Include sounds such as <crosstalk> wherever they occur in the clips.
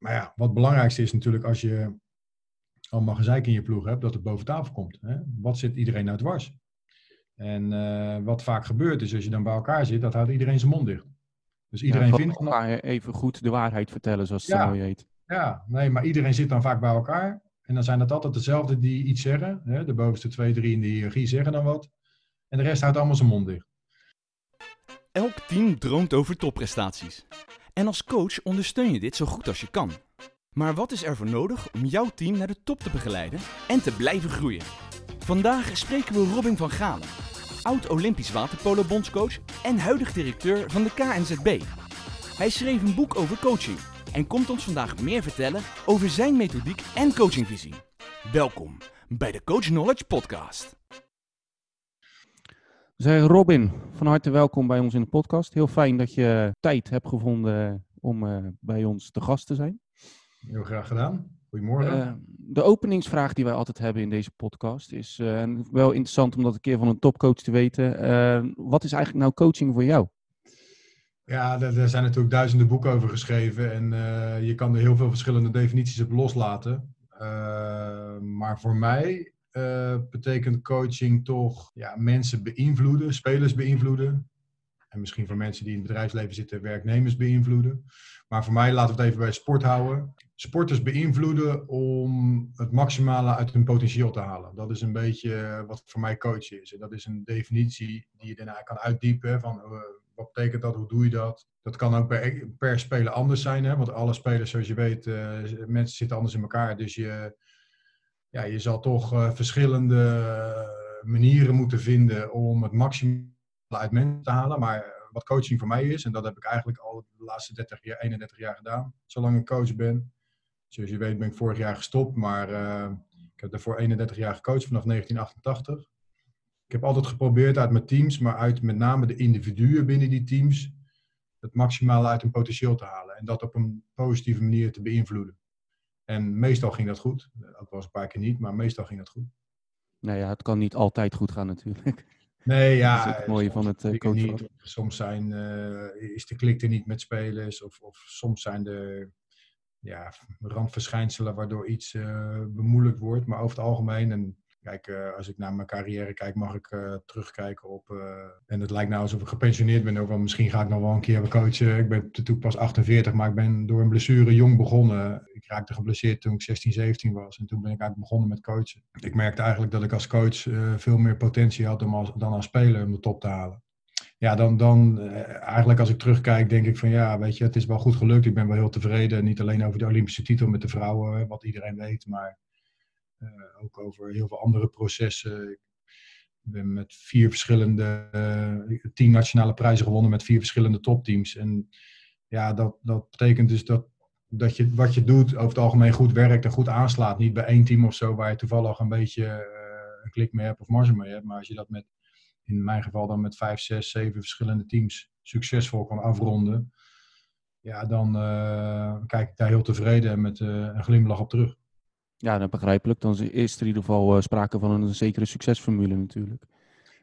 Maar ja, wat het belangrijkste is natuurlijk als je allemaal gezeik in je ploeg hebt, dat het boven tafel komt. Hè? Wat zit iedereen nou dwars? En uh, wat vaak gebeurt is, als je dan bij elkaar zit, dat houdt iedereen zijn mond dicht. Dus iedereen ja, vindt... elkaar even goed de waarheid vertellen, zoals het ja, mooi heet. Ja, nee, maar iedereen zit dan vaak bij elkaar. En dan zijn het altijd dezelfde die iets zeggen. Hè? De bovenste twee, drie in de hiërarchie zeggen dan wat. En de rest houdt allemaal zijn mond dicht. Elk team droomt over topprestaties. En als coach ondersteun je dit zo goed als je kan. Maar wat is er voor nodig om jouw team naar de top te begeleiden en te blijven groeien? Vandaag spreken we Robin van Galen, oud-Olympisch waterpolo-bondscoach en huidig directeur van de KNZB. Hij schreef een boek over coaching en komt ons vandaag meer vertellen over zijn methodiek en coachingvisie. Welkom bij de Coach Knowledge Podcast. Zeg Robin, van harte welkom bij ons in de podcast. Heel fijn dat je tijd hebt gevonden om uh, bij ons te gast te zijn. Heel graag gedaan. Goedemorgen. Uh, de openingsvraag die wij altijd hebben in deze podcast is uh, wel interessant om dat een keer van een topcoach te weten. wat is eigenlijk nou coaching voor jou? Ja, er, zijn natuurlijk duizenden boeken over geschreven en je kan er heel veel verschillende definities op loslaten. maar voor mij uh, betekent coaching toch ja, mensen beïnvloeden, spelers beïnvloeden. En misschien voor mensen die in het bedrijfsleven zitten, werknemers beïnvloeden. Maar voor mij laten we het even bij sport houden. Sporters beïnvloeden om het maximale uit hun potentieel te halen. Dat is een beetje wat voor mij coach is. En dat is een definitie die je daarna kan uitdiepen. Van uh, wat betekent dat? Hoe doe je dat? Dat kan ook per, per speler anders zijn. Hè? Want alle spelers, zoals je weet, mensen zitten anders in elkaar. Dus je, ja, je zal toch uh, verschillende eh, manieren moeten vinden om het maximum uit mensen te halen. Maar eh, wat coaching voor mij is, en dat heb ik eigenlijk al de laatste 30 jaar, 31 jaar gedaan, zolang ik coach ben. Zoals je weet ben ik vorig jaar gestopt, maar ik heb daarvoor 31 jaar gecoacht vanaf 1988. Ik heb altijd geprobeerd uit mijn teams, maar uit met name de individuen binnen die teams, het maximale uit hun potentieel te halen. En dat op een positieve manier te beïnvloeden. En meestal ging dat goed. Ook wel eens een paar keer niet, maar meestal ging dat goed. Nou ja, het kan niet altijd goed gaan natuurlijk. Nee, ja. <laughs> Dat is het mooie van het uh, coachen. Soms zijn, uh, is de klik er niet met spelers. Of, of soms zijn er ja, randverschijnselen waardoor iets uh, bemoeilijkt wordt. Maar over het algemeen, en Kijk, uh, als ik naar mijn carrière kijk, mag ik uh, terugkijken op. Uh, en het lijkt nou alsof ik gepensioneerd ben. Ook misschien ga ik nog wel een keer coachen. Ik ben natuurlijk pas 48, maar ik ben door een blessure jong begonnen. Ik raakte geblesseerd toen ik 16, 17 was. En toen ben ik eigenlijk begonnen met coachen. Ik merkte eigenlijk dat ik als coach veel meer potentie had om als, dan als speler om de top te halen. Ja, dan, dan eigenlijk als ik terugkijk, denk ik van ja, weet je, het is wel goed gelukt. Ik ben wel heel tevreden. Niet alleen over de Olympische titel met de vrouwen, wat iedereen weet, maar eh, ook over heel veel andere processen. Ik ben met vier verschillende, uh, tien nationale prijzen gewonnen met vier verschillende topteams. En ja, dat, dat betekent dus dat, dat je wat je doet over het algemeen goed werkt en goed aanslaat. Niet bij één team of zo waar je toevallig een beetje uh, een klik mee hebt of marge mee hebt. Maar als je dat met, in mijn geval dan met vijf, zes, zeven verschillende teams succesvol kan afronden. Ja, dan kijk ik daar heel tevreden en met een glimlach op terug. Ja, dat begrijpelijk. Dan is er in ieder geval uh, sprake van een zekere succesformule natuurlijk.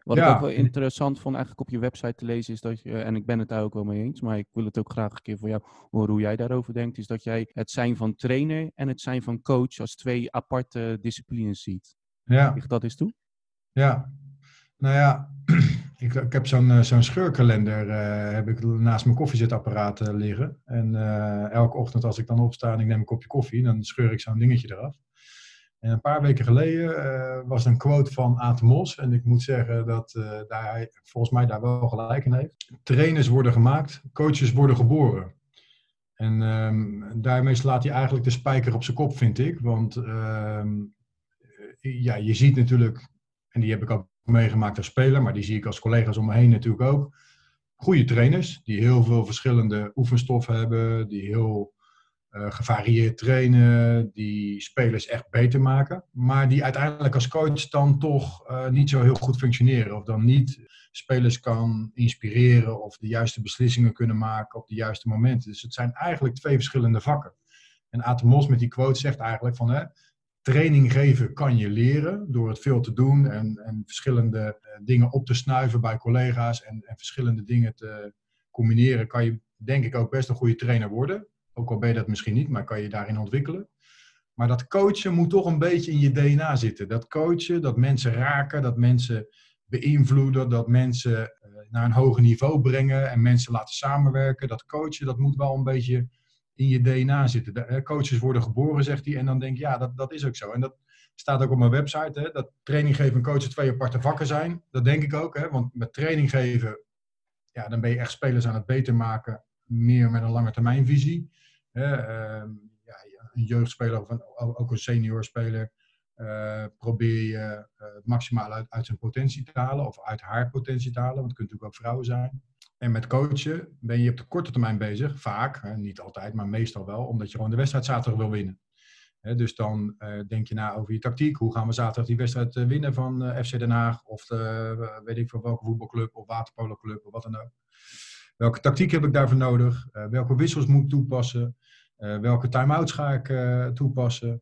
Wat ik ook wel interessant vond eigenlijk op je website te lezen is dat je, en ik ben het daar ook wel mee eens, maar ik wil het ook graag een keer voor jou horen hoe jij daarover denkt, is dat jij het zijn van trainer en het zijn van coach als twee aparte disciplines ziet. Ja. Ligt dat eens toe? Ja. Nou ja, <clears throat> ik, ik heb zo'n uh, zo'n scheurkalender uh, heb ik naast mijn koffiezetapparaat liggen. En elke ochtend als ik dan opsta en ik neem een kopje koffie, dan scheur ik zo'n dingetje eraf. En een paar weken geleden uh, was een quote van Aad Mos. En ik moet zeggen dat uh, daar hij volgens mij daar wel gelijk in heeft. Trainers worden gemaakt, coaches worden geboren. En um, daarmee slaat hij eigenlijk de spijker op zijn kop, vind ik. Want um, ja, je ziet natuurlijk, en die heb ik ook meegemaakt als speler, maar die zie ik als collega's om me heen natuurlijk ook. Goede trainers, die heel veel verschillende oefenstoffen hebben, die heel uh, gevarieerd trainen, die spelers echt beter maken, maar die uiteindelijk als coach dan toch uh, niet zo heel goed functioneren of dan niet spelers kan inspireren of de juiste beslissingen kunnen maken op de juiste momenten. Dus het zijn eigenlijk twee verschillende vakken. En Atemos met die quote zegt eigenlijk van hè, training geven kan je leren door het veel te doen en, en verschillende uh, dingen op te snuiven bij collega's en, en verschillende dingen te combineren kan je denk ik ook best een goede trainer worden Ook al ben je dat misschien niet, maar kan je daarin ontwikkelen. Maar dat coachen moet toch een beetje in je DNA zitten. Dat coachen, dat mensen raken, dat mensen beïnvloeden, dat mensen eh, naar een hoger niveau brengen en mensen laten samenwerken. Dat coachen, dat moet wel een beetje in je DNA zitten. De, coaches worden geboren, zegt hij, en dan denk je, ja, dat, dat is ook zo. En dat staat ook op mijn website, hè, dat training geven en coachen twee aparte vakken zijn. Dat denk ik ook, hè, want met training geven, ja, dan ben je echt spelers aan het beter maken, meer met een lange termijnvisie. Ehm, ja, een jeugdspeler of ook een seniorspeler uh, probeer je uh, maximaal uit, zijn potentie te halen of uit haar potentie te halen, want het kunnen natuurlijk ook vrouwen zijn. En met coachen ben je op de korte termijn bezig, vaak, hè, niet altijd, maar meestal wel, omdat je gewoon de wedstrijd zaterdag wil winnen. Hè, dus dan uh, denk je na over je tactiek. Hoe gaan we zaterdag die wedstrijd winnen van FC Den Haag of weet ik van welke voetbalclub of waterpoloclub of wat dan ook. Welke tactiek heb ik daarvoor nodig? welke wissels moet ik toepassen? welke time-outs ga ik toepassen?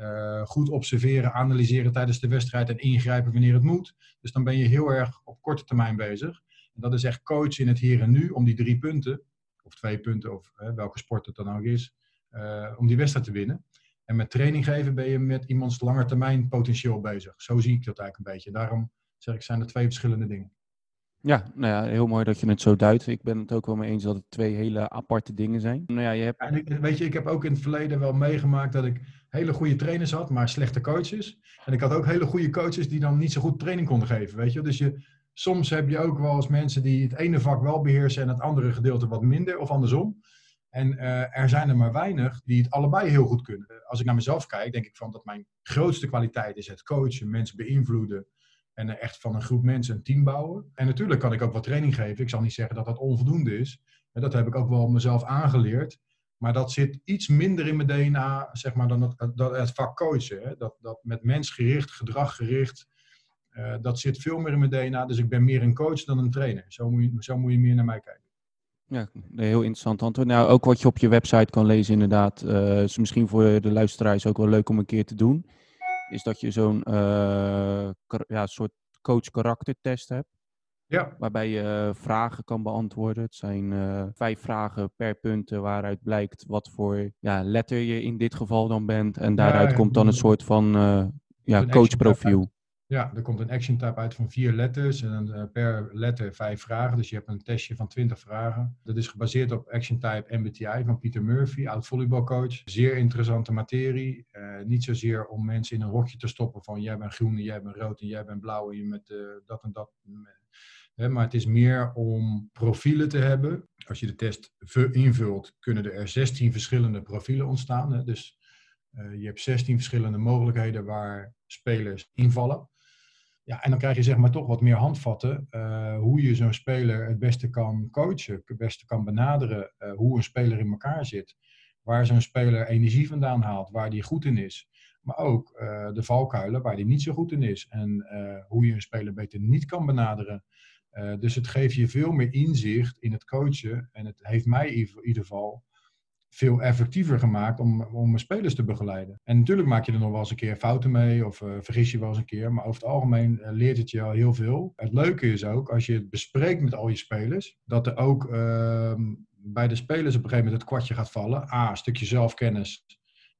Uh, goed observeren, analyseren tijdens de wedstrijd en ingrijpen wanneer het moet. Dus dan ben je heel erg op korte termijn bezig. En dat is echt coachen in het hier en nu om die drie punten, of twee punten, of welke sport het dan ook is, om die wedstrijd te winnen. En met training geven ben je met iemands langetermijn potentieel bezig. Zo zie ik dat eigenlijk een beetje. Daarom zeg ik, zijn er twee verschillende dingen. Ja, nou ja, heel mooi dat je het zo duidt. Ik ben het ook wel mee eens dat het twee hele aparte dingen zijn. Nou ja, je hebt... en ik, weet je, ik heb ook in het verleden wel meegemaakt dat ik hele goede trainers had, maar slechte coaches. En ik had ook hele goede coaches die dan niet zo goed training konden geven, weet je. Dus je, soms heb je ook wel eens mensen die het ene vak wel beheersen en het andere gedeelte wat minder, of andersom. En uh, er zijn er maar weinig die het allebei heel goed kunnen. Als ik naar mezelf kijk, denk ik van dat mijn grootste kwaliteit is het coachen, mensen beïnvloeden, en echt van een groep mensen een team bouwen. En natuurlijk kan ik ook wat training geven. Ik zal niet zeggen dat dat onvoldoende is. Dat heb ik ook wel mezelf aangeleerd. Maar dat zit iets minder in mijn DNA, zeg maar, dan het, dat, het vak coachen. Dat, dat met mensgericht, gedraggericht, uh, dat zit veel meer in mijn DNA. Dus ik ben meer een coach dan een trainer. Zo moet je, zo moet je meer naar mij kijken. Ja, heel interessant antwoord. Nou, ook wat je op je website kan lezen inderdaad. Uh, is misschien voor de luisteraars ook wel leuk om een keer te doen is dat je zo'n uh, ja, soort coach karaktertest hebt. Ja. Waarbij je vragen kan beantwoorden. Het zijn uh, vijf vragen per punt waaruit blijkt wat voor ja, letter je in dit geval dan bent. En daaruit komt dan een soort van uh, ja, coachprofiel. Ja, er komt een action type uit van vier letters en uh, per letter vijf vragen. Dus je hebt een testje van twintig vragen. Dat is gebaseerd op action type MBTI van Peter Murphy, oud volleybalcoach. Zeer interessante materie. Uh, niet zozeer om mensen in een hokje te stoppen van jij bent groen en jij bent rood en jij bent blauw en je met uh, dat en dat. maar het is meer om profielen te hebben. Als je de test invult, kunnen er 16 verschillende profielen ontstaan. Dus je hebt 16 verschillende mogelijkheden waar spelers invallen. Ja, en dan krijg je zeg maar toch wat meer handvatten uh, hoe je zo'n speler het beste kan coachen, het beste kan benaderen, uh, hoe een speler in elkaar zit, waar zo'n speler energie vandaan haalt, waar die goed in is. Maar ook uh, de valkuilen waar die niet zo goed in is en hoe je een speler beter niet kan benaderen. dus het geeft je veel meer inzicht in het coachen en het heeft mij in ieder geval veel effectiever gemaakt om, om spelers te begeleiden. En natuurlijk maak je er nog wel eens een keer fouten mee of uh, vergis je wel eens een keer, maar over het algemeen uh, leert het je al heel veel. Het leuke is ook, als je het bespreekt met al je spelers, dat er ook uh, bij de spelers op een gegeven moment het kwartje gaat vallen. A, een stukje zelfkennis,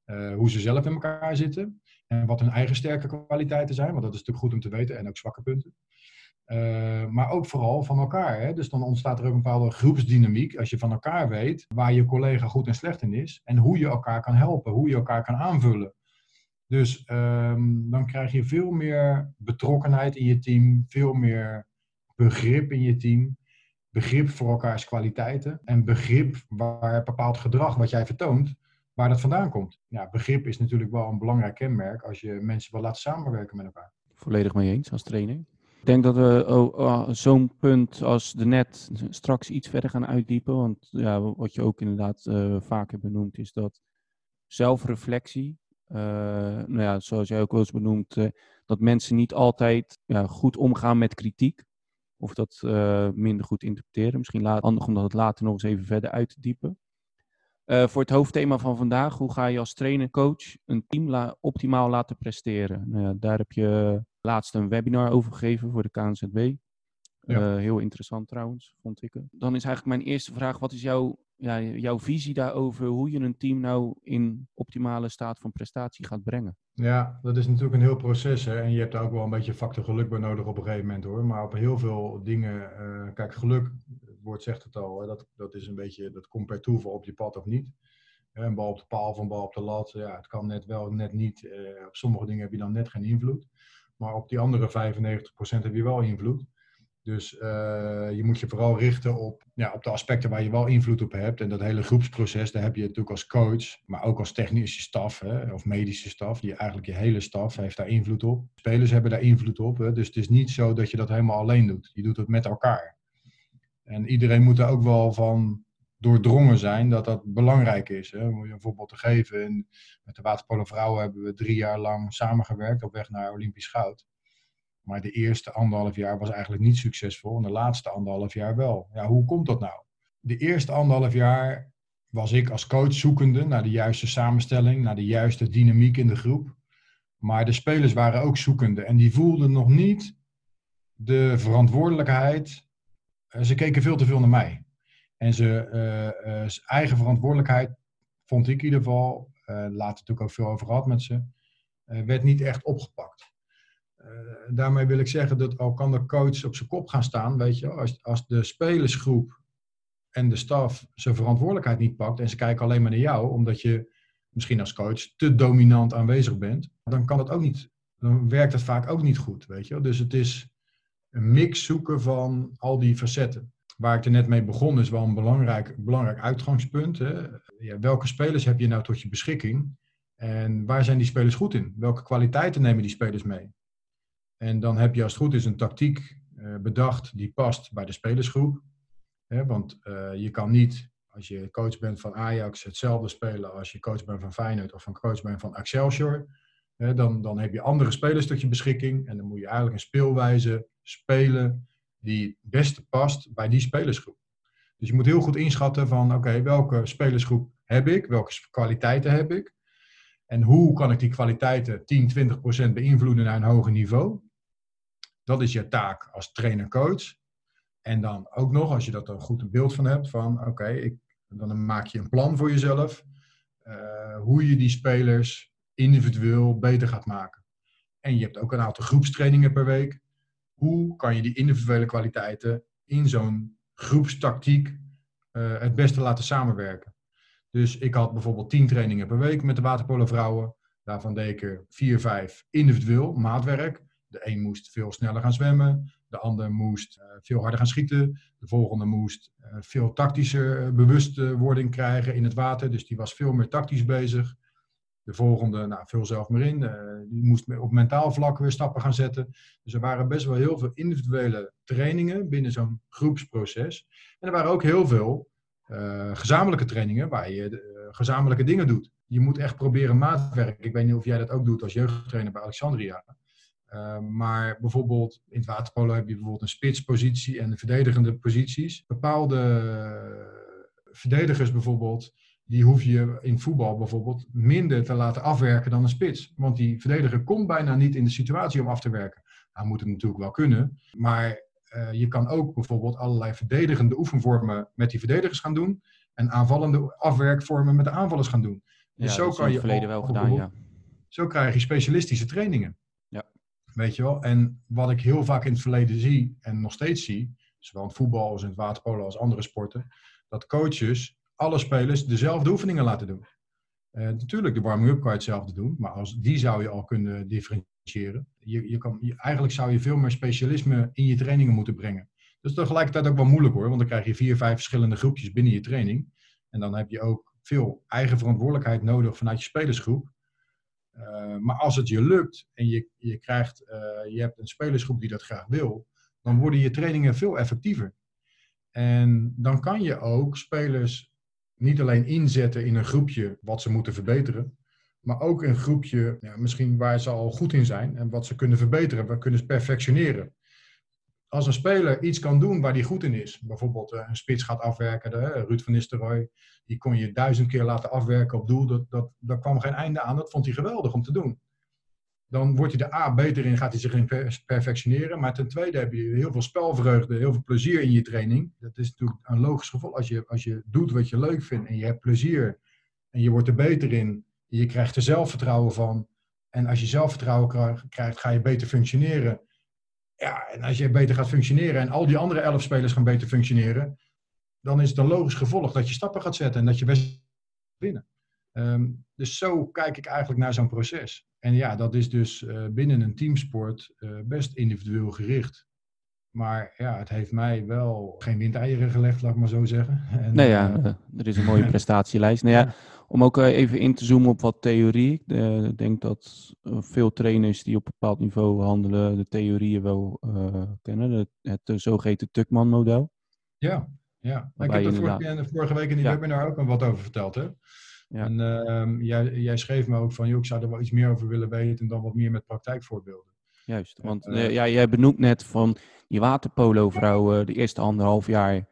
uh, hoe ze zelf in elkaar zitten en wat hun eigen sterke kwaliteiten zijn, want dat is natuurlijk goed om te weten en ook zwakke punten. Uh, maar ook vooral van elkaar. Hè? Dus dan ontstaat er ook een bepaalde groepsdynamiek. Als je van elkaar weet waar je collega goed en slecht in is. En hoe je elkaar kan helpen, hoe je elkaar kan aanvullen. Dus um, dan krijg je veel meer betrokkenheid in je team. Veel meer begrip in je team. Begrip voor elkaars kwaliteiten. En begrip waar bepaald gedrag wat jij vertoont, waar dat vandaan komt. Ja, begrip is natuurlijk wel een belangrijk kenmerk als je mensen wil laten samenwerken met elkaar. Volledig mee eens als training. Ik denk dat we oh, oh, zo'n punt als de net straks iets verder gaan uitdiepen. Want ja, wat je ook inderdaad uh, vaker benoemt, is dat zelfreflectie. Uh, nou ja, zoals jij ook wel eens benoemt, uh, dat mensen niet altijd goed omgaan met kritiek. Of dat minder goed interpreteren. Misschien laat, handig om dat later nog eens even verder uit te diepen. voor het hoofdthema van vandaag, hoe ga je als trainer, coach een team optimaal laten presteren? Nou ja, daar heb je laatst een webinar over gegeven voor de KNZB. Ja. Uh, heel interessant trouwens, vond ik. Dan is eigenlijk mijn eerste vraag: wat is jouw ja, jouw visie daarover hoe je een team nou in optimale staat van prestatie gaat brengen. Ja, dat is natuurlijk een heel proces. Hè? En je hebt daar ook wel een beetje factor geluk bij nodig op een gegeven moment hoor. Maar op heel veel dingen, uh, kijk, geluk, het woord zegt het al, hè? Dat, dat is een beetje, dat komt per toeval op je pad of niet. Een bal op de paal een bal op de lat, ja, het kan net wel, net niet. Uh, op sommige dingen heb je dan net geen invloed. Maar op die andere 95% heb je wel invloed. Dus uh, je moet je vooral richten op, ja, op de aspecten waar je wel invloed op hebt. En dat hele groepsproces, daar heb je natuurlijk als coach, maar ook als technische staf hè, of medische staf. Die eigenlijk je hele staf heeft daar invloed op. Spelers hebben daar invloed op. Hè, dus het is niet zo dat je dat helemaal alleen doet. Je doet het met elkaar. En iedereen moet er ook wel van doordrongen zijn dat dat belangrijk is. Hè. Om je een voorbeeld te geven. En met de Waterpolen Vrouwen hebben we drie jaar lang samengewerkt op weg naar Olympisch goud. Maar de eerste anderhalf jaar was eigenlijk niet succesvol en de laatste anderhalf jaar wel. Ja, hoe komt dat nou? De eerste anderhalf jaar was ik als coach zoekende naar de juiste samenstelling, naar de juiste dynamiek in de groep. Maar de spelers waren ook zoekende en die voelden nog niet de verantwoordelijkheid. Eh, ze keken veel te veel naar mij. En ze uh, uh, eigen verantwoordelijkheid, vond ik in ieder geval, uh, later natuurlijk ook veel over gehad met ze, werd niet echt opgepakt. Eh, daarmee wil ik zeggen dat al kan de coach op zijn kop gaan staan, weet je, als, als de spelersgroep en de staf zijn verantwoordelijkheid niet pakt en ze kijken alleen maar naar jou, omdat je misschien als coach te dominant aanwezig bent, dan kan het ook niet, dan werkt het vaak ook niet goed, weet je. Dus het is een mix zoeken van al die facetten. Waar ik er net mee begon is wel een belangrijk, belangrijk uitgangspunt. Hè. Ja, welke spelers heb je nou tot je beschikking? En waar zijn die spelers goed in? Welke kwaliteiten nemen die spelers mee? En dan heb je als het goed is een tactiek uh, bedacht die past bij de spelersgroep. Want uh, je kan niet, als je coach bent van Ajax, hetzelfde spelen als je coach bent van Feyenoord of een coach bent van Excelsior. Dan, dan heb je andere spelers tot je beschikking. En dan moet je eigenlijk een speelwijze spelen die het beste past bij die spelersgroep. Dus je moet heel goed inschatten van, oké, welke spelersgroep heb ik? Welke kwaliteiten heb ik? En hoe kan ik die kwaliteiten 10, 20 procent beïnvloeden naar een hoger niveau? Dat is je taak als trainer-coach. En dan ook nog, als je dat een goed beeld van hebt, van oké, dan maak je een plan voor jezelf. Uh, hoe je die spelers individueel beter gaat maken. En je hebt ook een aantal groepstrainingen per week. Hoe kan je die individuele kwaliteiten in zo'n groepstactiek uh, het beste laten samenwerken? Dus ik had bijvoorbeeld tien trainingen per week met de waterpolo vrouwen. Daarvan deed ik er vier, vijf individueel, maatwerk. De een moest veel sneller gaan zwemmen. De ander moest uh, veel harder gaan schieten. De volgende moest uh, veel tactische bewustwording krijgen in het water. Dus die was veel meer tactisch bezig. De volgende, nou, veel zelf meer in. Uh, die moest op mentaal vlak weer stappen gaan zetten. Dus er waren best wel heel veel individuele trainingen binnen zo'n groepsproces. En er waren ook heel veel uh, gezamenlijke trainingen waar je uh, gezamenlijke dingen doet. Je moet echt proberen maatwerk. Ik weet niet of jij dat ook doet als jeugdtrainer bij Alexandria. Maar bijvoorbeeld in het waterpolo heb je bijvoorbeeld een spitspositie en de verdedigende posities. Bepaalde verdedigers bijvoorbeeld, die hoef je in voetbal bijvoorbeeld minder te laten afwerken dan een spits. Want die verdediger komt bijna niet in de situatie om af te werken. Hij moet het natuurlijk wel kunnen, maar uh, je kan ook bijvoorbeeld allerlei verdedigende oefenvormen met die verdedigers gaan doen. En aanvallende afwerkvormen met de aanvallers gaan doen. Dus ja, zo kan je. verleden wel gedaan, ja. Zo krijg je specialistische trainingen. Ja. Weet je wel? En wat ik heel vaak in het verleden zie, en nog steeds zie, zowel in het voetbal als in het waterpolo als andere sporten, dat coaches alle spelers dezelfde oefeningen laten doen. Uh, natuurlijk, de warming-up kan je hetzelfde doen, maar als, die zou je al kunnen differentiëren je, je kan, je, eigenlijk zou je veel meer specialisme in je trainingen moeten brengen. Dat is tegelijkertijd ook wel moeilijk hoor, want dan krijg je vier, vijf verschillende groepjes binnen je training. En dan heb je ook veel eigen verantwoordelijkheid nodig vanuit je spelersgroep. Uh, maar als het je lukt en je, je, krijgt, uh, je hebt een spelersgroep die dat graag wil, dan worden je trainingen veel effectiever. En dan kan je ook spelers niet alleen inzetten in een groepje wat ze moeten verbeteren, maar ook een groepje ja, misschien waar ze al goed in zijn en wat ze kunnen verbeteren, wat kunnen ze perfectioneren. Als een speler iets kan doen waar hij goed in is, bijvoorbeeld eh, een spits gaat afwerken, de, Ruud van Nistelrooy, die kon je duizend keer laten afwerken op doel, dat, dat, daar kwam geen einde aan, dat vond hij geweldig om te doen. Dan wordt hij er A beter in, gaat hij zich in perfectioneren. Maar ten tweede heb je heel veel spelvreugde, heel veel plezier in je training. Dat is natuurlijk een logisch gevolg. Als je, als je doet wat je leuk vindt en je hebt plezier en je wordt er beter in, je krijgt er zelfvertrouwen van. En als je zelfvertrouwen krijgt, ga je beter functioneren. Ja, en als je beter gaat functioneren en al die andere elf spelers gaan beter functioneren, dan is het een logisch gevolg dat je stappen gaat zetten en dat je best winnen. Ehm, dus zo kijk ik eigenlijk naar zo'n proces. En ja, dat is dus uh, binnen een teamsport uh, best individueel gericht. Maar ja, het heeft mij wel geen windeieren gelegd, laat ik maar zo zeggen. <laughs> En, nee, ja, uh, er is een mooie <laughs> prestatielijst. Nou ja, om ook even in te zoomen op wat theorie. Ik denk dat veel trainers die op een bepaald niveau handelen, de theorieën wel kennen. Het, het zogeheten Tuckman-model. Ja, ja. ik heb er vorige, vorige, week in die ja. webinar ook al wat over verteld. Hè? Ja. En uh, jij, jij, schreef me ook van, joh, ik zou er wel iets meer over willen weten dan wat meer met praktijkvoorbeelden. Juist, want uh, ja, jij benoemt net van die waterpolo-vrouw de eerste anderhalf jaar.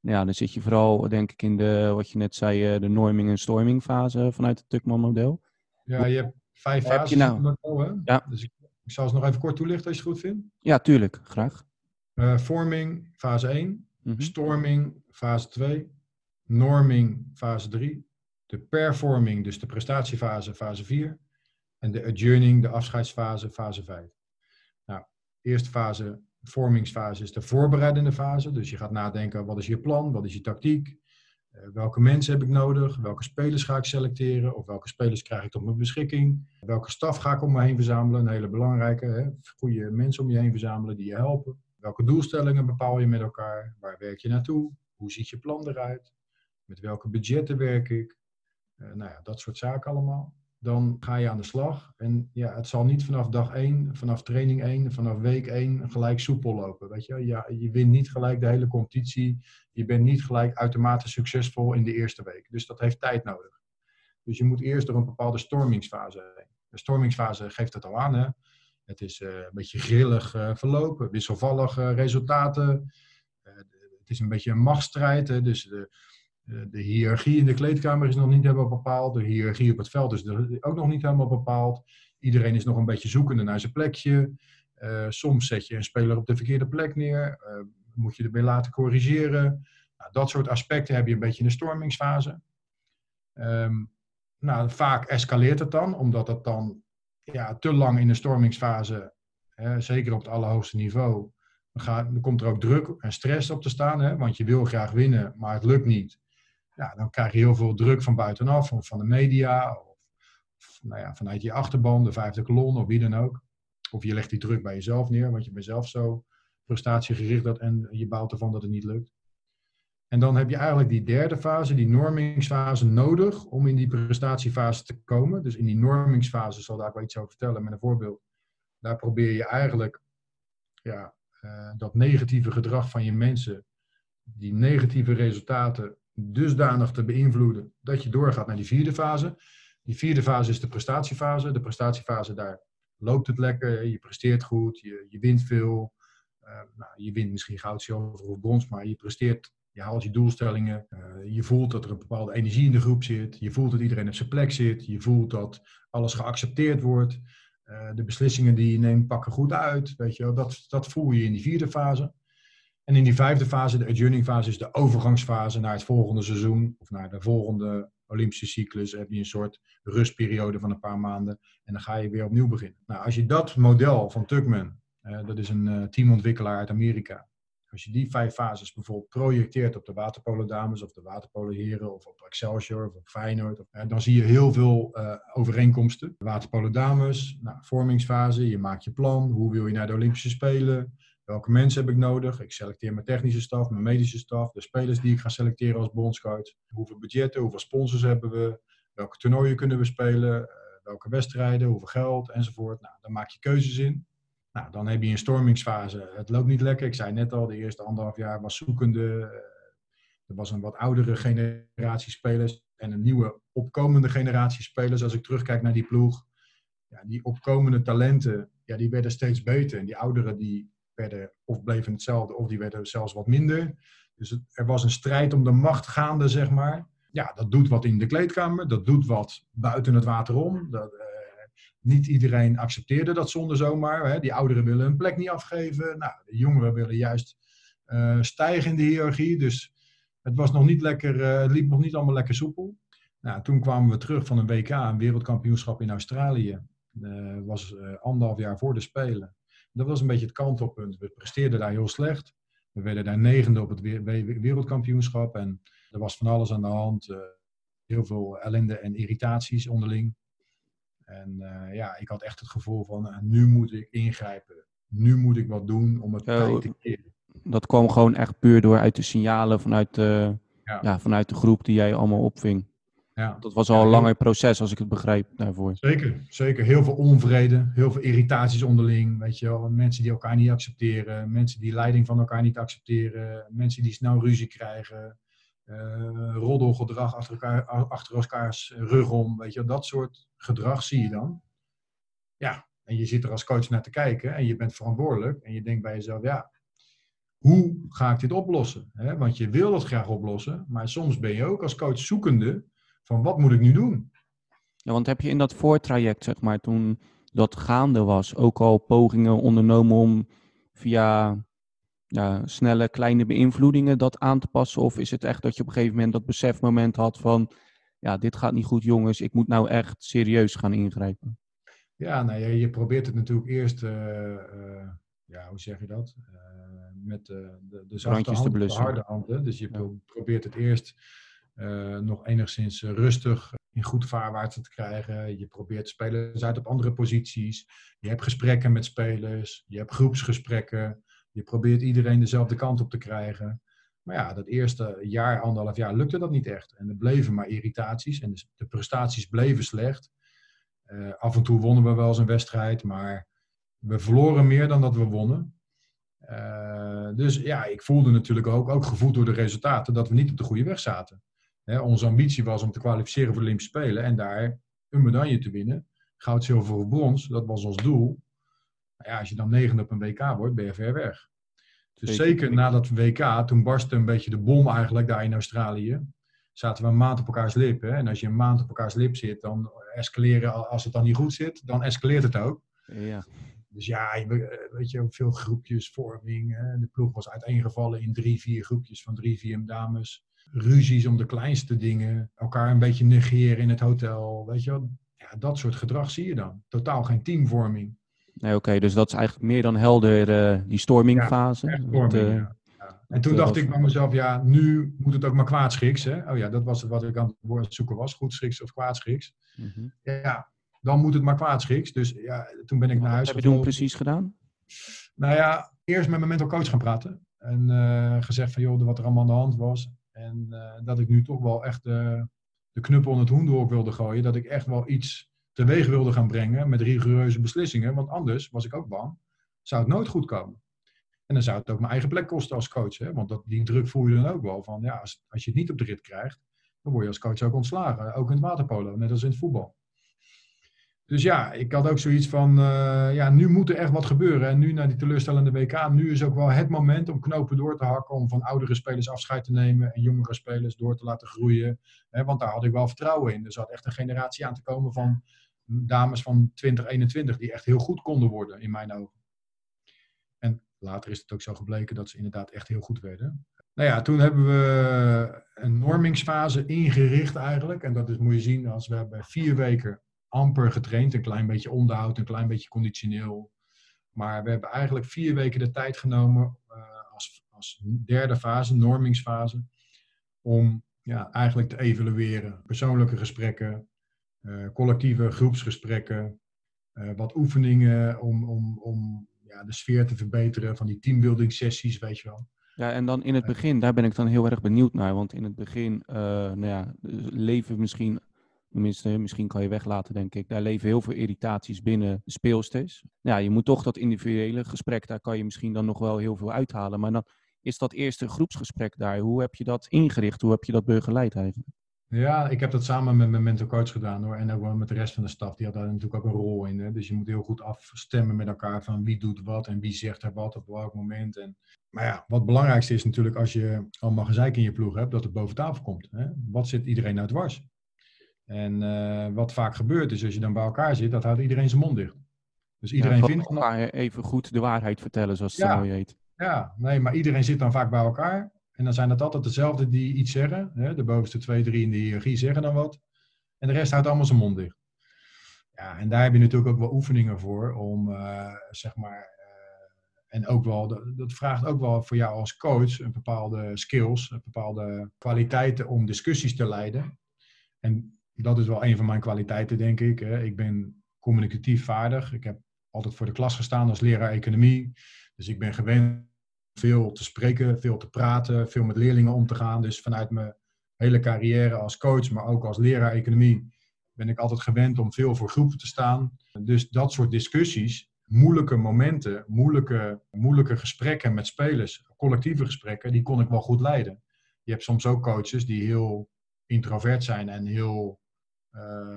Ja, dan zit je vooral, denk ik, in de, wat je net zei, de norming- en storming fase vanuit het Tuckman-model. Ja, je hebt vijf fases je nou? model, hè? Ja. Dus ik, ik, zal ze nog even kort toelichten als je het goed vindt. Ja, tuurlijk, graag. Uh, forming, fase 1. Mm -hmm. Storming, fase 2. Norming, fase 3 de performing, dus de prestatiefase, fase 4. En de adjourning, de afscheidsfase, fase 5. Nou, eerste fase, vormingsfase, is de voorbereidende fase. Dus je gaat nadenken, wat is je plan, wat is je tactiek? Uh, welke mensen heb ik nodig? Welke spelers ga ik selecteren? Of welke spelers krijg ik tot mijn beschikking? Welke staf ga ik om me heen verzamelen? Een hele belangrijke. Hè? Goede mensen om je heen verzamelen die je helpen. Welke doelstellingen bepaal je met elkaar? Waar werk je naartoe? Hoe ziet je plan eruit? Met welke budgetten werk ik? Eh, nou ja, dat soort zaken allemaal. Dan ga je aan de slag. En ja, het zal niet vanaf dag 1, vanaf training 1, vanaf week 1 gelijk soepel lopen. Weet je? Ja, je wint niet gelijk de hele competitie. Je bent niet gelijk uitermate succesvol in de eerste week. Dus dat heeft tijd nodig. Dus je moet eerst door een bepaalde stormingsfase heen. De stormingsfase geeft het al aan. Hè? Het is uh, een beetje grillig uh, verlopen, wisselvallige resultaten. Het is een beetje een machtsstrijd. Hè? Dus de, eh, de hiërarchie in de kleedkamer is nog niet helemaal bepaald. De hiërarchie op het veld is ook nog niet helemaal bepaald. Iedereen is nog een beetje zoekende naar zijn plekje. Uh, soms zet je een speler op de verkeerde plek neer. Uh, moet je erbij laten corrigeren. Nou, dat soort aspecten heb je een beetje in de stormingsfase. Um, nou, vaak escaleert het dan, omdat het dan ja, te lang in de stormingsfase, hè, zeker op het allerhoogste niveau, dan, gaat, komt er ook druk en stress op te staan. Hè, want je wil graag winnen, maar het lukt niet ja, dan krijg je heel veel druk van buitenaf, of van de media, of, nou ja, vanuit je achterban, de vijfde kolon, of wie dan ook. Of je legt die druk bij jezelf neer, want je bent zelf zo prestatiegericht dat, en je bouwt ervan dat het niet lukt. En dan heb je eigenlijk die derde fase, die normingsfase, nodig om in die prestatiefase te komen. Dus in die normingsfase, zal daar wel iets over vertellen met een voorbeeld. Daar probeer je eigenlijk ja, uh, dat negatieve gedrag van je mensen, die negatieve resultaten dusdanig te beïnvloeden dat je doorgaat naar die vierde fase. Die vierde fase is de prestatiefase. De prestatiefase, daar loopt het lekker, je presteert goed, je, je wint veel. Uh, nou, je wint misschien goud, zilver of brons, maar je presteert, je haalt je doelstellingen. Uh, je voelt dat er een bepaalde energie in de groep zit. Je voelt dat iedereen op zijn plek zit. Je voelt dat alles geaccepteerd wordt. Uh, de beslissingen die je neemt pakken goed uit. Weet je, dat, dat voel je in die vierde fase. En in die vijfde fase, de adjourning fase, is de overgangsfase naar het volgende seizoen of naar de volgende Olympische cyclus. Heb je een soort rustperiode van een paar maanden en dan ga je weer opnieuw beginnen. Nou, als je dat model van Tuckman, uh, dat is een uh, teamontwikkelaar uit Amerika, als je die vijf fases bijvoorbeeld projecteert op de waterpolo dames of de waterpolo heren of op Excelsior of op Feyenoord, uh, dan zie je heel veel overeenkomsten. Waterpolo dames, nou, vormingsfase, je maakt je plan, hoe wil je naar de Olympische Spelen, Welke mensen heb ik nodig? Ik selecteer mijn technische staf, mijn medische staf, de spelers die ik ga selecteren als bondscoach. Hoeveel budgetten, hoeveel sponsors hebben we? Welke toernooien kunnen we spelen? Uh, welke wedstrijden, hoeveel geld enzovoort. Nou, dan maak je keuzes in. Nou, dan heb je een stormingsfase. Het loopt niet lekker. Ik zei net al, de eerste anderhalf jaar was zoekende. Uh, er was een wat oudere generatie spelers en een nieuwe opkomende generatie spelers. Als ik terugkijk naar die ploeg, ja, die opkomende talenten, ja, die werden steeds beter. En die ouderen die werden of bleven hetzelfde of die werden zelfs wat minder. Dus er was een strijd om de macht gaande, zeg maar. Ja, dat doet wat in de kleedkamer, dat doet wat buiten het water om. Dat, uh, Niet iedereen accepteerde dat zonde zomaar. Hè. Die ouderen willen hun plek niet afgeven. Nou, de jongeren willen juist uh, stijgen in de hiërarchie. Dus het was nog niet lekker, het liep nog niet allemaal lekker soepel. Nou, toen kwamen we terug van een WK, een wereldkampioenschap in Australië. Uh, was anderhalf jaar voor de Spelen. Dat was een beetje het kantelpunt. We presteerden daar heel slecht. We werden daar negende op het wereldkampioenschap. En er was van alles aan de hand. heel veel ellende en irritaties onderling. En ja, ik had echt het gevoel van, nu moet ik ingrijpen. Nu moet ik wat doen om het te keren dat kwam gewoon echt puur door uit de signalen vanuit de, ja. vanuit de groep die jij allemaal opving. Ja. Dat was al een langer proces, als ik het begrijp daarvoor. Zeker, zeker. Heel veel onvrede, heel veel irritaties onderling. Weet je wel. Mensen die elkaar niet accepteren, mensen die leiding van elkaar niet accepteren, mensen die snel ruzie krijgen, uh, roddelgedrag achter, elkaar, achter elkaars rug om. Weet je wel. Dat soort gedrag zie je dan. Ja, en je zit er als coach naar te kijken en je bent verantwoordelijk en je denkt bij jezelf, ja, hoe ga ik dit oplossen? Want je wil dat graag oplossen, maar soms ben je ook als coach zoekende van wat moet ik nu doen? Ja, want heb je in dat voortraject, zeg maar, toen dat gaande was, ook al pogingen ondernomen om via ja, snelle kleine beïnvloedingen dat aan te passen? Of is het echt dat je op een gegeven moment dat besefmoment had van, ja, dit gaat niet goed jongens, ik moet nou echt serieus gaan ingrijpen? Ja, nou, je, je probeert het natuurlijk eerst, uh, uh, ja, hoe zeg je dat? Uh, met de, de, de zachte hand, de harde handen. Dus je probeert het eerst uh, nog enigszins rustig in goed vaarwaarts te krijgen. Je probeert spelers uit op andere posities. Je hebt gesprekken met spelers. Je hebt groepsgesprekken. Je probeert iedereen dezelfde kant op te krijgen. Maar ja, dat eerste jaar, anderhalf jaar, lukte dat niet echt. En er bleven maar irritaties en de prestaties bleven slecht. Af en toe wonnen we wel eens een wedstrijd, maar we verloren meer dan dat we wonnen. Dus ja, ik voelde natuurlijk ook, ook gevoeld door de resultaten, dat we niet op de goede weg zaten. Hè, onze ambitie was om te kwalificeren voor de Olympische Spelen en daar een medaille te winnen. Goud, zilver of brons, dat was ons doel. Maar ja, als je dan negende op een WK wordt, ben je ver weg. Dus zeker, na dat WK, toen barstte een beetje de bom eigenlijk daar in Australië. Zaten we een maand op elkaars lip. Hè? En als je een maand op elkaars lip zit, dan escaleren, als het dan niet goed zit, dan escaleert het ook. Ja. Dus ja, eh, weet je, veel groepjes, vorming. Hè. De ploeg was uiteengevallen in drie, vier groepjes van drie, vier dames. Ruzies om de kleinste dingen. Elkaar een beetje negeren in het hotel. Weet je wel. Ja, dat soort gedrag zie je dan. Totaal geen teamvorming. Nee, oké. dus dat is eigenlijk meer dan helder uh, die stormingfase. Ja, storming, uh, ja. En toen dacht ik bij mezelf, ja, nu moet het ook maar kwaadschiks. Hè? Oh ja, dat was wat ik aan het zoeken was. Goedschiks of kwaadschiks. Mm Ja, dan moet het maar kwaadschiks. Dus ja, toen ben ik naar huis Wat heb je toen precies gedaan? Nou ja, eerst met mijn mental coach gaan praten. En uh, gezegd van, joh, wat er allemaal aan de hand was. En uh, dat ik nu toch wel echt de knuppel in het hoenderhok wilde gooien. Dat ik echt wel iets teweeg wilde gaan brengen met rigoureuze beslissingen. Want anders, was ik ook bang, zou het nooit goed komen. En dan zou het ook mijn eigen plek kosten als coach. Hè? Want dat, die druk voel je dan ook wel van, ja, als, als je het niet op de rit krijgt, dan word je als coach ook ontslagen. Ook in het waterpolo, net als in het voetbal. Dus ja, ik had ook zoiets van, uh, ja, nu moet er echt wat gebeuren. En nu naar die teleurstellende WK, nu is ook wel het moment om knopen door te hakken, om van oudere spelers afscheid te nemen en jongere spelers door te laten groeien. want daar had ik wel vertrouwen in. Er zat echt een generatie aan te komen van dames van 2021 die echt heel goed konden worden, in mijn ogen. En later is het ook zo gebleken dat ze inderdaad echt heel goed werden. Nou ja, toen hebben we een normingsfase ingericht eigenlijk. En dat is, moet je zien, als we hebben vier weken amper getraind. Een klein beetje onderhoud, een klein beetje conditioneel. Maar we hebben eigenlijk vier weken de tijd genomen uh, als, als derde fase, normingsfase, om ja, eigenlijk te evalueren. Persoonlijke gesprekken, uh, collectieve groepsgesprekken, uh, wat oefeningen om, om, om ja, de sfeer te verbeteren van die teambuilding sessies, weet je wel. Ja, en dan in het begin, daar ben ik dan heel erg benieuwd naar. Want in het begin nou ja, leven misschien Tenminste, misschien kan je weglaten, denk ik. Daar leven heel veel irritaties binnen de speelsters. Ja, je moet toch dat individuele gesprek, daar kan je misschien dan nog wel heel veel uithalen. Maar dan is dat eerste groepsgesprek daar. Hoe heb je dat ingericht? Hoe heb je dat begeleid eigenlijk? Ja, ik heb dat samen met mijn mentor coach gedaan hoor. En ook met de rest van de staf. Die had daar natuurlijk ook een rol in. Hè? Dus je moet heel goed afstemmen met elkaar van wie doet wat en wie zegt er wat op welk moment. En... Maar ja, wat het belangrijkste is natuurlijk als je allemaal gezeik in je ploeg hebt, dat het boven tafel komt. Hè? Wat zit iedereen nou dwars? En wat vaak gebeurt is, als je dan bij elkaar zit, dat houdt iedereen zijn mond dicht. Dus iedereen vindt... elkaar even goed de waarheid vertellen, zoals het ja. zo mooi heet. Ja, nee, maar iedereen zit dan vaak bij elkaar. En dan zijn het altijd dezelfde die iets zeggen. Hè? De bovenste twee, drie in de hiërarchie zeggen dan wat. En de rest houdt allemaal zijn mond dicht. Ja, en daar heb je natuurlijk ook wel oefeningen voor om, uh, zeg maar, uh, en ook wel, dat, dat, vraagt ook wel voor jou als coach een bepaalde skills, een bepaalde kwaliteiten om discussies te leiden. En dat is wel een van mijn kwaliteiten, denk ik. Ik ben communicatief vaardig. Ik heb altijd voor de klas gestaan als leraar economie. Dus ik ben gewend veel te spreken, veel te praten, veel met leerlingen om te gaan. Dus vanuit mijn hele carrière als coach, maar ook als leraar economie, ben ik altijd gewend om veel voor groepen te staan. Dus dat soort discussies, moeilijke momenten, moeilijke, moeilijke gesprekken met spelers, collectieve gesprekken, die kon ik wel goed leiden. Je hebt soms ook coaches die heel introvert zijn en heel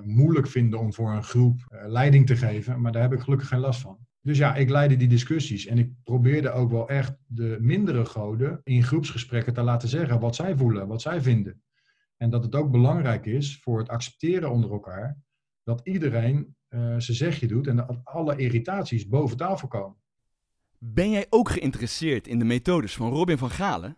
moeilijk vinden om voor een groep uh, leiding te geven, maar daar heb ik gelukkig geen last van. Dus ja, ik leidde die discussies en ik probeerde ook wel echt de mindere goden in groepsgesprekken te laten zeggen wat zij voelen, wat zij vinden. En dat het ook belangrijk is voor het accepteren onder elkaar dat iedereen uh, zijn zegje doet en dat alle irritaties boven tafel komen. Ben jij ook geïnteresseerd in de methodes van Robin van Galen?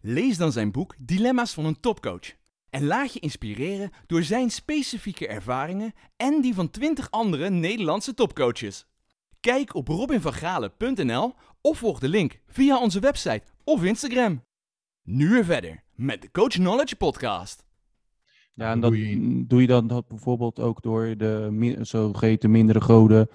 Lees dan zijn boek Dilemma's van een topcoach. En laat je inspireren door zijn specifieke ervaringen en die van 20 andere Nederlandse topcoaches. Kijk op robinvangalen.nl of volg de link via onze website of Instagram. Nu weer verder met de Coach Knowledge Podcast. Ja, en dat doe je dan dat bijvoorbeeld ook door de zogeheten mindere goden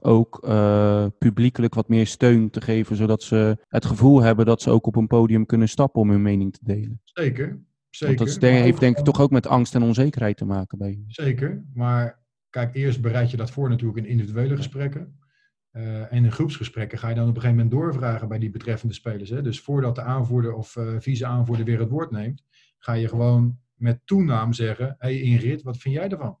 ook uh, publiekelijk wat meer steun te geven, zodat ze het gevoel hebben dat ze ook op een podium kunnen stappen om hun mening te delen. Zeker, zeker. Want dat heeft denk ik toch ook met angst en onzekerheid te maken bij je. Zeker, maar kijk, eerst bereid je dat voor natuurlijk in individuele gesprekken. Uh, en in groepsgesprekken ga je dan op een gegeven moment doorvragen bij die betreffende spelers. Hè? Dus voordat de aanvoerder of uh, vice-aanvoerder weer het woord neemt, ga je gewoon met toenaam zeggen: Hé hey Ingrid, wat vind jij ervan?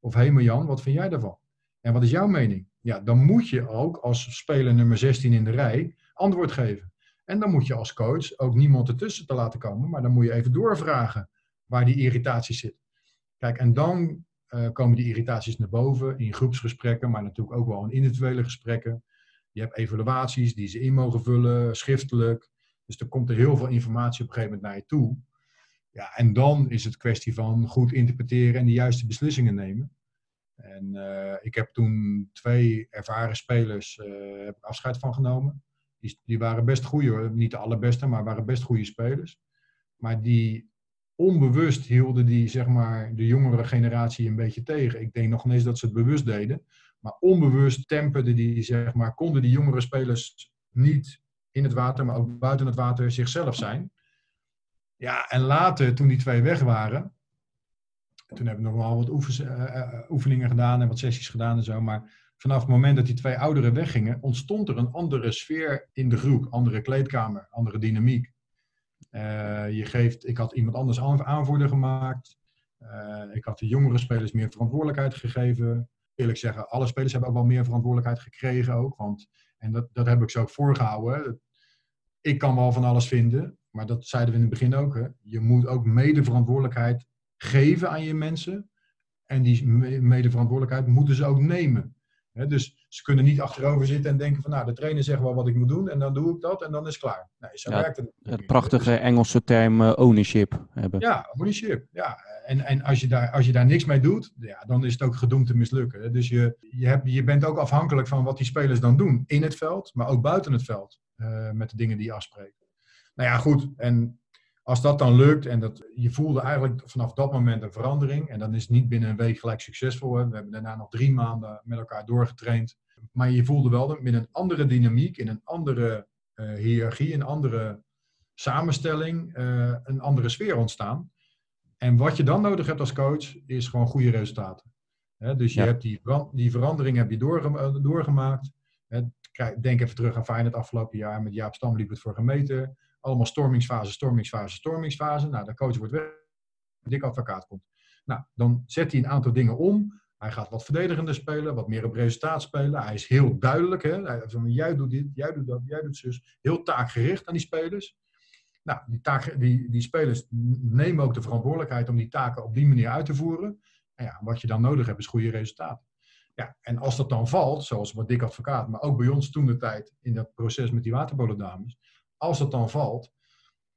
Of Hé hey Marjan, wat vind jij ervan? En wat is jouw mening? Ja, dan moet je ook als speler nummer 16 in de rij antwoord geven. En dan moet je als coach ook niemand ertussen te laten komen, maar dan moet je even doorvragen waar die irritatie zit. Kijk, en dan uh, komen die irritaties naar boven in groepsgesprekken, maar natuurlijk ook wel in individuele gesprekken. Je hebt evaluaties die ze in mogen vullen, schriftelijk. Dus er komt er heel veel informatie op een gegeven moment naar je toe. Ja, en dan is het kwestie van goed interpreteren en de juiste beslissingen nemen. En uh, ik heb toen twee ervaren spelers uh, heb afscheid van genomen. Die, waren best goede, niet de allerbeste, maar waren best goede spelers. Maar die onbewust hielden die zeg maar, de jongere generatie een beetje tegen. Ik denk nog eens dat ze het bewust deden. Maar onbewust temperden die, zeg maar, konden die jongere spelers niet in het water, maar ook buiten het water zichzelf zijn. Ja, en later, toen die twee weg waren, toen hebben we nog wel wat oefens, uh, oefeningen gedaan en wat sessies gedaan en zo. Maar vanaf het moment dat die twee ouderen weggingen, ontstond er een andere sfeer in de groep. Andere kleedkamer, andere dynamiek. Uh, je geeft, ik had iemand anders aanvoerder gemaakt. Uh, ik had de jongere spelers meer verantwoordelijkheid gegeven. Eerlijk zeggen, alle spelers hebben ook wel meer verantwoordelijkheid gekregen ook. Want, en dat, dat heb ik zo ook voorgehouden. Ik kan wel van alles vinden, maar dat zeiden we in het begin ook. Hè. Je moet ook mede verantwoordelijkheid geven aan je mensen. En die mede verantwoordelijkheid moeten ze ook nemen dus ze kunnen niet achterover zitten en denken van nou, de trainer zegt wel wat ik moet doen en dan doe ik dat en dan is het klaar. Nee, zo werkt het. Het prachtige dus- Engelse term uh, ownership hebben. Ja, ownership. Ja. En, en als, je daar, als je daar niks mee doet, ja, dan is het ook gedoemd te mislukken. Dus je, je, hebt, je bent ook afhankelijk van wat die spelers dan doen in het veld, maar ook buiten het veld uh, met de dingen die je afspreekt. Nou ja, goed. En als dat dan lukt en dat, je voelde eigenlijk vanaf dat moment een verandering. En dan is het niet binnen een week gelijk succesvol. Hè. We hebben daarna nog drie maanden met elkaar doorgetraind. Maar je voelde wel met een andere dynamiek, in een andere uh, hiërarchie, een andere samenstelling, uh, een andere sfeer ontstaan. En wat je dan nodig hebt als coach, is gewoon goede resultaten. dus je hebt die, die verandering heb je doorgemaakt. denk even terug aan Feyenoord afgelopen jaar. Met Jaap Stam liep het voor gemeten. Allemaal stormingsfase, stormingsfase, stormingsfase. Nou, de coach wordt weg, dik advocaat komt. Nou, dan zet hij een aantal dingen om. Hij gaat wat verdedigender spelen, wat meer op resultaat spelen. Hij is heel duidelijk. Hè? Hij, jij doet dit, jij doet dat, jij doet zus. Heel taakgericht aan die spelers. Nou, die, taak, die, die spelers nemen ook de verantwoordelijkheid om die taken op die manier uit te voeren. En ja, wat je dan nodig hebt is goede resultaten. Ja, en als dat dan valt, zoals wat Dick Advocaat, maar ook bij ons toen de tijd in dat proces met die waterpolendames, als dat dan valt,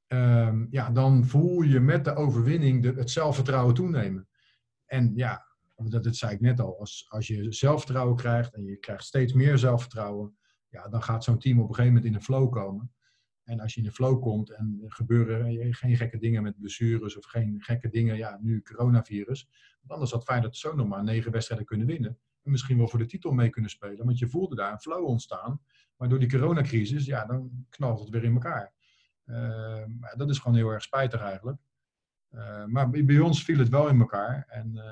ehm, ja, dan voel je met de overwinning de, het zelfvertrouwen toenemen. En ja, dat, dat zei ik net al, als, als je zelfvertrouwen krijgt en je krijgt steeds meer zelfvertrouwen, ja, dan gaat zo'n team op een gegeven moment in een flow komen. En als je in de flow komt en er gebeuren geen gekke dingen met blessures of geen gekke dingen, ja, nu coronavirus, fijn dat ze zo nog maar negen wedstrijden kunnen winnen. En misschien wel voor de titel mee kunnen spelen. Want je voelde daar een flow ontstaan. Maar door die coronacrisis, ja, dan knalt het weer in elkaar. Uh, dat is gewoon heel erg spijtig eigenlijk. Uh, maar bij ons viel het wel in elkaar. En uh,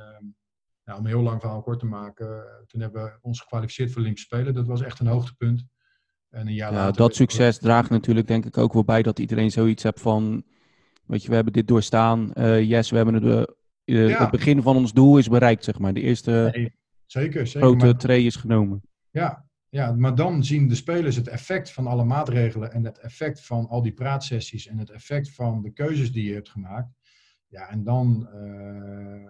nou, om een heel lang verhaal kort te maken, toen hebben we ons gekwalificeerd voor Olympische Spelen. Dat was echt een hoogtepunt. En een jaar ja, dat succes draagt natuurlijk denk ik ook wel bij dat iedereen zoiets hebt van, weet je, we hebben dit doorstaan. yes, we hebben het, ja. het begin van ons doel is bereikt, zeg maar. De eerste nee, zeker, zeker, grote maar, tree is genomen. Ja, ja, maar dan zien de spelers het effect van alle maatregelen en het effect van al die praatsessies en het effect van de keuzes die je hebt gemaakt. Ja, en dan, uh,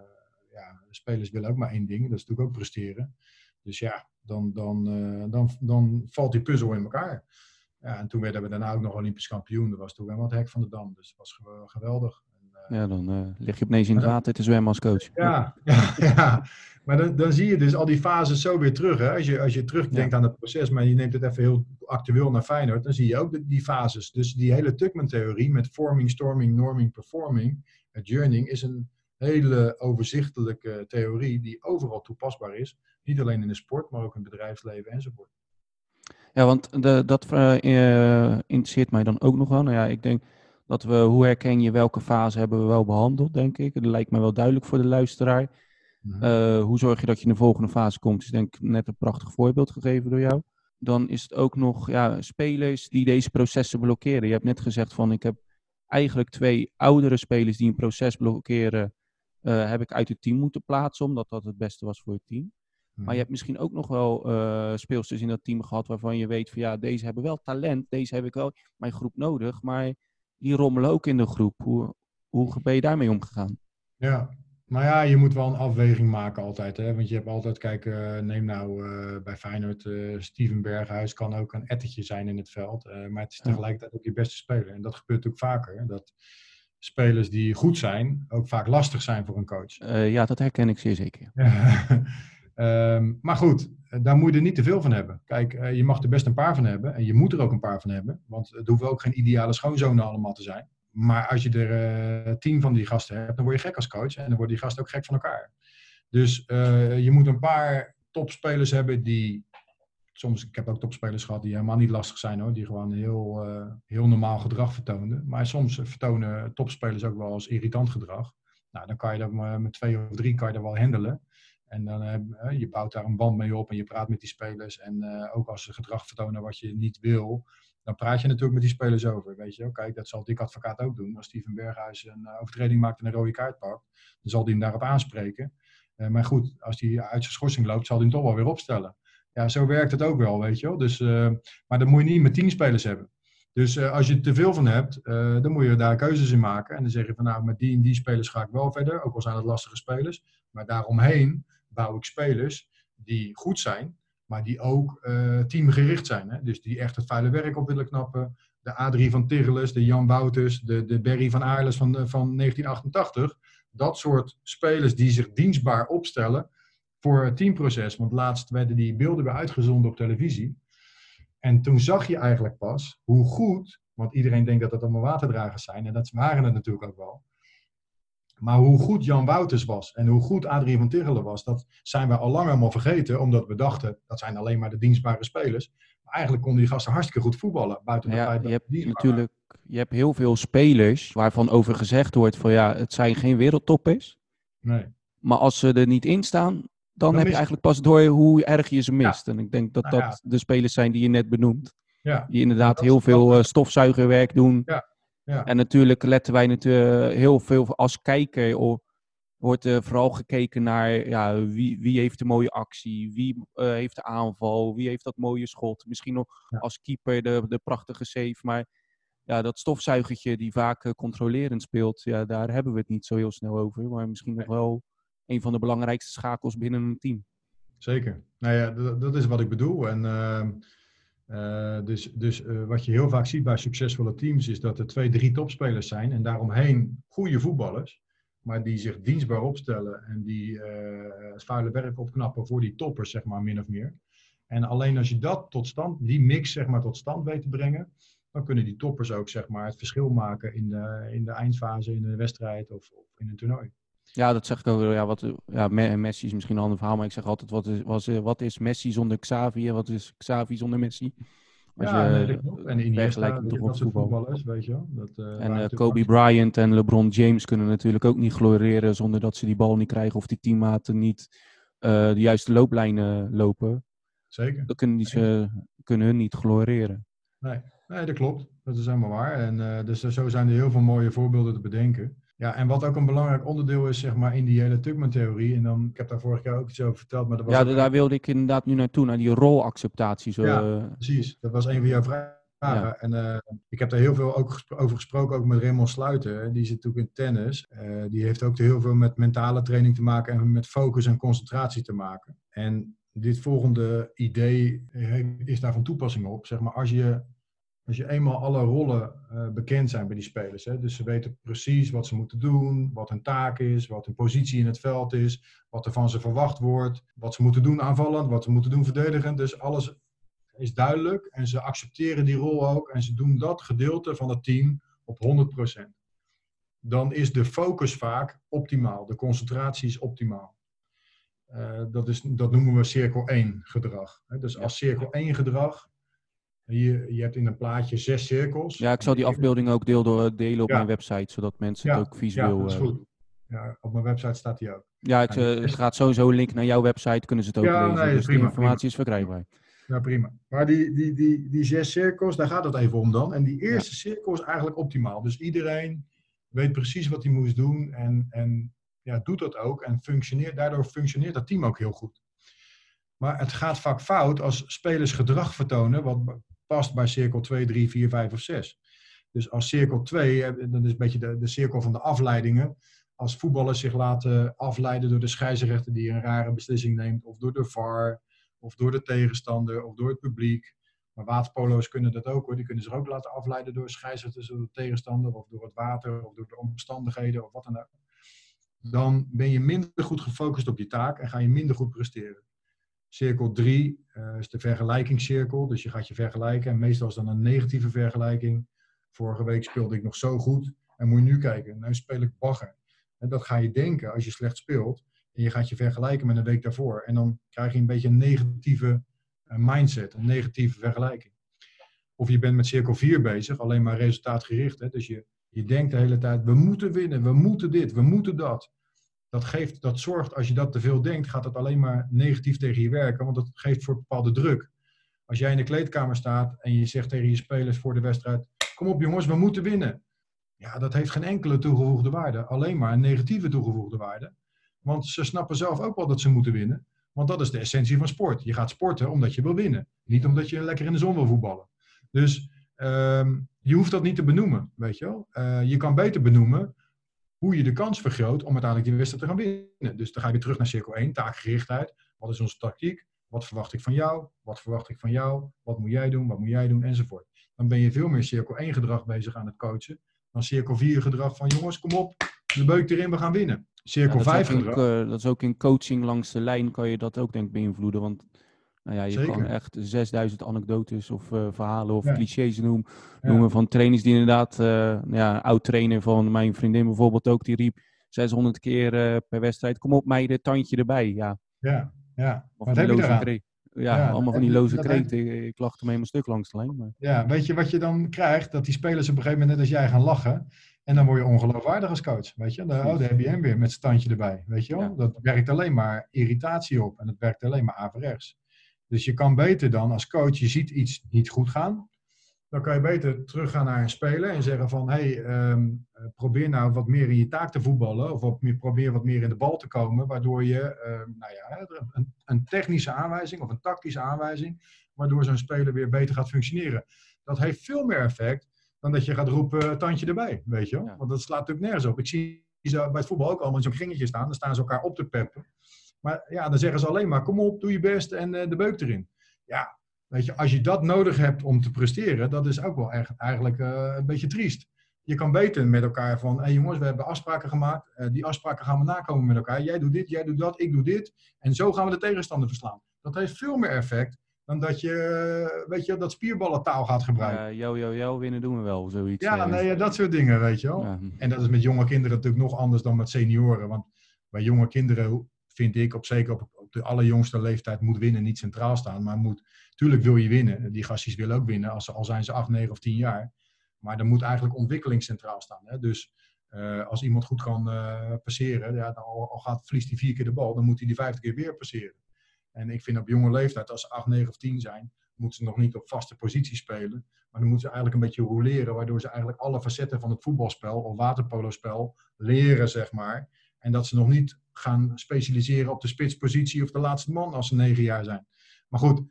ja, spelers willen ook maar één ding, dat is natuurlijk ook presteren. Dus ja, dan, dan, uh, dan, dan valt die puzzel in elkaar. Ja, en toen werden we daarna ook nog Olympisch kampioen. Dat was toen wel het hek van de dam, dus dat was geweldig. Ja, dan uh, lig je opeens in het water te zwemmen als coach. Ja, <laughs> ja, ja. maar dan, dan zie je dus al die fases zo weer terug. Hè? Als, je, als je terugdenkt ja. aan het proces, maar je neemt het even heel actueel naar Feyenoord, dan zie je ook de, die fases. Dus die hele Tuckman-theorie met forming, storming, norming, performing, journeying, is een hele overzichtelijke theorie die overal toepasbaar is. Niet alleen in de sport, maar ook in het bedrijfsleven enzovoort. Ja, want de, dat uh, interesseert mij dan ook nog wel. Nou ja, ik denk dat we, hoe herken je welke fase hebben we wel behandeld, denk ik. Dat lijkt me wel duidelijk voor de luisteraar. Mhm. Uh, hoe zorg je dat je in de volgende fase komt? Is denk ik net een prachtig voorbeeld gegeven door jou. Dan is het ook nog ja, spelers die deze processen blokkeren. Je hebt net gezegd van ik heb eigenlijk twee oudere spelers die een proces blokkeren, uh, heb ik uit het team moeten plaatsen, omdat dat het beste was voor het team. Maar je mhm. hebt misschien ook nog wel uh, speelsters in dat team gehad waarvan je weet van ja, deze hebben wel talent, deze heb ik wel mijn groep nodig, maar die rommelen ook in de groep. Hoe, hoe ben je daarmee omgegaan? Ja, nou ja, je moet wel een afweging maken altijd. Hè? Want je hebt altijd, kijk, uh, neem nou uh, bij Feyenoord, uh, Steven Berghuis kan ook een ettetje zijn in het veld. maar het is tegelijkertijd ook je beste speler. En dat gebeurt ook vaker. Dat spelers die goed zijn, ook vaak lastig zijn voor een coach. ja, dat herken ik zeer zeker. um, <laughs> maar goed, daar moet je er niet te veel van hebben. Kijk, je mag er best een paar van hebben. En je moet er ook een paar van hebben. Want het hoeven ook geen ideale schoonzonen allemaal te zijn. Maar als je er uh, tien van die gasten hebt, dan word je gek als coach. En dan worden die gasten ook gek van elkaar. Dus je moet een paar topspelers hebben die. Soms, ik heb ook topspelers gehad die helemaal niet lastig zijn hoor. Die gewoon heel, heel normaal gedrag vertoonden. Maar soms vertonen topspelers ook wel als irritant gedrag. Nou, dan kan je dat met twee of drie kan je dat wel handelen. En dan uh, je bouwt daar een band mee op en je praat met die spelers. En uh, ook als ze gedrag vertonen wat je niet wil, dan praat je natuurlijk met die spelers over. Weet je, kijk, dat zal Dick Advocaat ook doen. Als Steven Berghuis een overtreding maakt en een rode kaart pakt, dan zal hij hem daarop aanspreken. Maar goed, als hij uit zijn schorsing loopt, zal hij hem toch wel weer opstellen. Ja, zo werkt het ook wel, weet je wel. Dus, maar dan moet je niet met tien spelers hebben. Dus als je te veel van hebt, dan moet je daar keuzes in maken. En dan zeg je van nou, met die en die spelers ga ik wel verder. Ook al zijn het lastige spelers. Maar daaromheen bouw ik spelers die goed zijn maar die ook uh, teamgericht zijn. Hè? Dus die echt het vuile werk op willen knappen. De Adrie van Tirreles, de Jan Wouters, de, de Berry van Aarles van, van 1988. Dat soort spelers die zich dienstbaar opstellen voor het teamproces. Want laatst werden die beelden weer uitgezonden op televisie. En toen zag je eigenlijk pas hoe goed, want iedereen denkt dat dat allemaal waterdragers zijn. En dat waren het natuurlijk ook wel. Maar hoe goed Jan Wouters was en hoe goed Adrien van Tichelen was, dat zijn we al lang allemaal vergeten. Omdat we dachten, dat zijn alleen maar de dienstbare spelers. Maar eigenlijk konden die gasten hartstikke goed voetballen. Buiten de ja, feit dat je hebt natuurlijk je hebt heel veel spelers waarvan over gezegd wordt van ja, het zijn geen wereldtoppers. Nee. Maar als ze er niet in staan, dan, dan heb je eigenlijk pas door hoe erg je ze mist. Ja. En ik denk dat nou, dat ja. de spelers zijn die je net benoemt. Ja. Die inderdaad heel veel uh, stofzuigerwerk doen. Ja. Ja. En natuurlijk letten wij natuurlijk heel veel als kijker op. Wordt er vooral gekeken naar ja, wie, wie heeft de mooie actie, wie uh, heeft de aanval, wie heeft dat mooie schot. Misschien nog ja. als keeper de, de prachtige save. Maar ja, dat stofzuigertje die vaak uh, controlerend speelt, ja, daar hebben we het niet zo heel snel over. Maar misschien nog wel een van de belangrijkste schakels binnen een team. Zeker. Nou ja, dat, dat is wat ik bedoel. En ehm, uh, dus dus uh, wat je heel vaak ziet bij succesvolle teams is dat er twee, drie topspelers zijn en daaromheen goede voetballers, maar die zich dienstbaar opstellen en die uh, het vuile werk opknappen voor die toppers, zeg maar, min of meer. En alleen als je dat tot stand, die mix, zeg maar, tot stand weet te brengen, dan kunnen die toppers ook, zeg maar, het verschil maken in de, in de eindfase, in de wedstrijd of, of in een toernooi. Ja, dat zeg ik ook. Ja, wat, ja, Messi is misschien een ander verhaal, maar ik zeg altijd: wat is, was, wat is Messi zonder Xavi en wat is Xavi zonder Messi? Als ja, je, nee, en toch op voetbal. weet je wel. Dat, uh, en uh, Kobe Bryant en LeBron James kunnen natuurlijk ook niet gloreren zonder dat ze die bal niet krijgen of die teammaten niet uh, de juiste looplijnen lopen. Zeker. Dan kunnen, die ze, kunnen hun niet gloreren. Nee. nee, dat klopt. Dat is helemaal waar. En dus zo zijn er heel veel mooie voorbeelden te bedenken. Ja, en wat ook een belangrijk onderdeel is, zeg maar, in die hele Tuckman-theorie. En dan, ik heb daar vorig jaar ook iets over verteld. Maar dat was ja, daar wilde ik inderdaad nu naartoe, naar die rolacceptatie. Zo, ja, eh. precies. Dat was een van jouw vragen. Ja. En uh, ik heb daar heel veel ook over gesproken, ook met Raymond Sluiter. Die zit natuurlijk in tennis. Uh, die heeft ook heel veel met mentale training te maken en met focus en concentratie te maken. En dit volgende idee is daar van toepassing op. Zeg maar, als je als je eenmaal alle rollen uh, bekend zijn bij die spelers, hè, dus ze weten precies wat ze moeten doen, wat hun taak is, wat hun positie in het veld is, wat er van ze verwacht wordt, wat ze moeten doen aanvallend, wat ze moeten doen verdedigend. Dus alles is duidelijk en ze accepteren die rol ook en ze doen dat gedeelte van het team op 100%. Dan is de focus vaak optimaal, de concentratie is optimaal. Uh, dat, is, dat noemen we cirkel 1 gedrag. Dus als cirkel 1 gedrag je, je hebt in een plaatje zes cirkels. Ja, ik zal die afbeelding ook deel door, delen op mijn website, zodat mensen het ook visueel... Ja, dat is goed. Ja, op mijn website staat die ook. Ja, het, uh, gaat sowieso een link naar jouw website, kunnen ze het ook ja, lezen. Nee, dus prima, de informatie prima. is verkrijgbaar. Ja, prima. Maar die, die, die, die zes cirkels, daar gaat het even om dan. En die eerste cirkel is eigenlijk optimaal. Dus iedereen weet precies wat hij moest doen en, en ja, doet dat ook. En functioneert, daardoor functioneert dat team ook heel goed. Maar het gaat vaak fout als spelers gedrag vertonen wat past bij cirkel 2, 3, 4, 5 of 6. Dus als cirkel 2, dat is een beetje de, de cirkel van de afleidingen. Als voetballers zich laten afleiden door de scheidsrechter die een rare beslissing neemt, of door de VAR, of door de tegenstander, of door het publiek. Maar waterpolo's kunnen dat ook hoor. Die kunnen zich ook laten afleiden door scheidsrechters, de tegenstander, of door het water, of door de omstandigheden, of wat dan ook. Dan ben je minder goed gefocust op je taak en ga je minder goed presteren. Cirkel 3 uh, is de vergelijkingscirkel. Dus je gaat je vergelijken. En meestal is dan een negatieve vergelijking. Vorige week speelde ik nog zo goed. En moet je nu kijken, nu speel ik bagger. Dat ga je denken als je slecht speelt. En je gaat je vergelijken met een week daarvoor. En dan krijg je een beetje een negatieve uh, mindset, een negatieve vergelijking. Of je bent met cirkel 4 bezig, alleen maar resultaatgericht. Hè? Dus je, je denkt de hele tijd, we moeten winnen, we moeten dit, we moeten dat dat, geeft, dat zorgt, als je dat te veel denkt, gaat dat alleen maar negatief tegen je werken, want dat geeft voor bepaalde druk. Als jij in de kleedkamer staat en je zegt tegen je spelers voor de wedstrijd, kom op jongens, we moeten winnen. Ja, dat heeft geen enkele toegevoegde waarde, alleen maar een negatieve toegevoegde waarde. Want ze snappen zelf ook wel dat ze moeten winnen, want dat is de essentie van sport. Je gaat sporten omdat je wil winnen, niet omdat je lekker in de zon wil voetballen. Dus um, je hoeft dat niet te benoemen, weet je wel. Uh, je kan beter benoemen hoe je de kans vergroot om uiteindelijk die wedstrijd te gaan winnen. Dus dan ga je weer terug naar cirkel 1, taakgerichtheid. Wat is onze tactiek? Wat verwacht ik van jou? Wat verwacht ik van jou? Wat moet jij doen? Wat moet jij doen? Enzovoort. Dan ben je veel meer cirkel 1 gedrag bezig aan het coachen. Dan cirkel 4 gedrag van jongens, kom op, de beuk erin, we gaan winnen. Cirkel ja, 5 gedrag. uh, dat is ook in coaching langs de lijn kan je dat ook denk ik beïnvloeden. Want nou ja, je Zeker. kan echt 6000 anekdotes of uh, verhalen of clichés noemen, noemen van trainers die inderdaad, uh, nou ja, oud-trainer van mijn vriendin bijvoorbeeld ook, die riep 600 keer uh, per wedstrijd, kom op meiden, tandje erbij. Ja, ja, ja. Wat heb je? Ja, ja, allemaal van die loze kreten. Ik lachte me een stuk langs de lijn. Maar... Ja, weet je wat je dan krijgt? Dat die spelers op een gegeven moment net als jij gaan lachen. En dan word je ongeloofwaardig als coach. Weet je, dan, oh, daar heb je hem weer met standje erbij. Weet je wel? Ja. Dat werkt alleen maar irritatie op en het werkt alleen maar averechts. Dus je kan beter dan als coach, je ziet iets niet goed gaan. Dan kan je beter teruggaan naar een speler en zeggen van, hey, um, probeer nou wat meer in je taak te voetballen. Of wat meer, probeer wat meer in de bal te komen. Waardoor je, um, nou ja, een, een, technische aanwijzing of een tactische aanwijzing. Waardoor zo'n speler weer beter gaat functioneren. Dat heeft veel meer effect dan dat je gaat roepen, tandje erbij, weet je wel. Want dat slaat natuurlijk nergens op. Ik zie bij het voetbal ook allemaal in zo'n kringetje staan. Dan staan ze elkaar op te peppen. Maar ja, dan zeggen ze alleen maar, kom op, doe je best en de beuk erin. Ja, weet je, als je dat nodig hebt om te presteren, dat is ook wel echt, eigenlijk een beetje triest je kan weten met elkaar van, hé hey jongens, we hebben afspraken gemaakt. Uh, die afspraken gaan we nakomen met elkaar. Jij doet dit, jij doet dat, ik doe dit. En zo gaan we de tegenstander verslaan. Dat heeft veel meer effect dan dat je, weet je, dat spierballentaal gaat gebruiken. Ja, jou, jou, jou winnen doen we wel, zoiets. Ja, nee, dat soort dingen, weet je wel. En dat is met jonge kinderen natuurlijk nog anders dan met senioren. Want bij jonge kinderen vind ik, op zeker op, op de allerjongste leeftijd, moet winnen niet centraal staan. Maar moet, tuurlijk wil je winnen. Die gastjes willen ook winnen, als, al zijn ze 8, 9 of 10 jaar. Maar er moet eigenlijk ontwikkeling centraal staan. Hè? Dus uh, als iemand goed kan uh, passeren, ja, dan al, gaat, verliest hij vier keer de bal, dan moet hij die vijfde keer weer passeren. En ik vind op jonge leeftijd, als ze 8, 9 of 10 zijn, moeten ze nog niet op vaste positie spelen. Maar dan moeten ze eigenlijk een beetje roleren, waardoor ze eigenlijk alle facetten van het voetbalspel of waterpolospel leren, zeg maar. En dat ze nog niet gaan specialiseren op de spitspositie of de laatste man als ze 9 jaar zijn. Maar goed,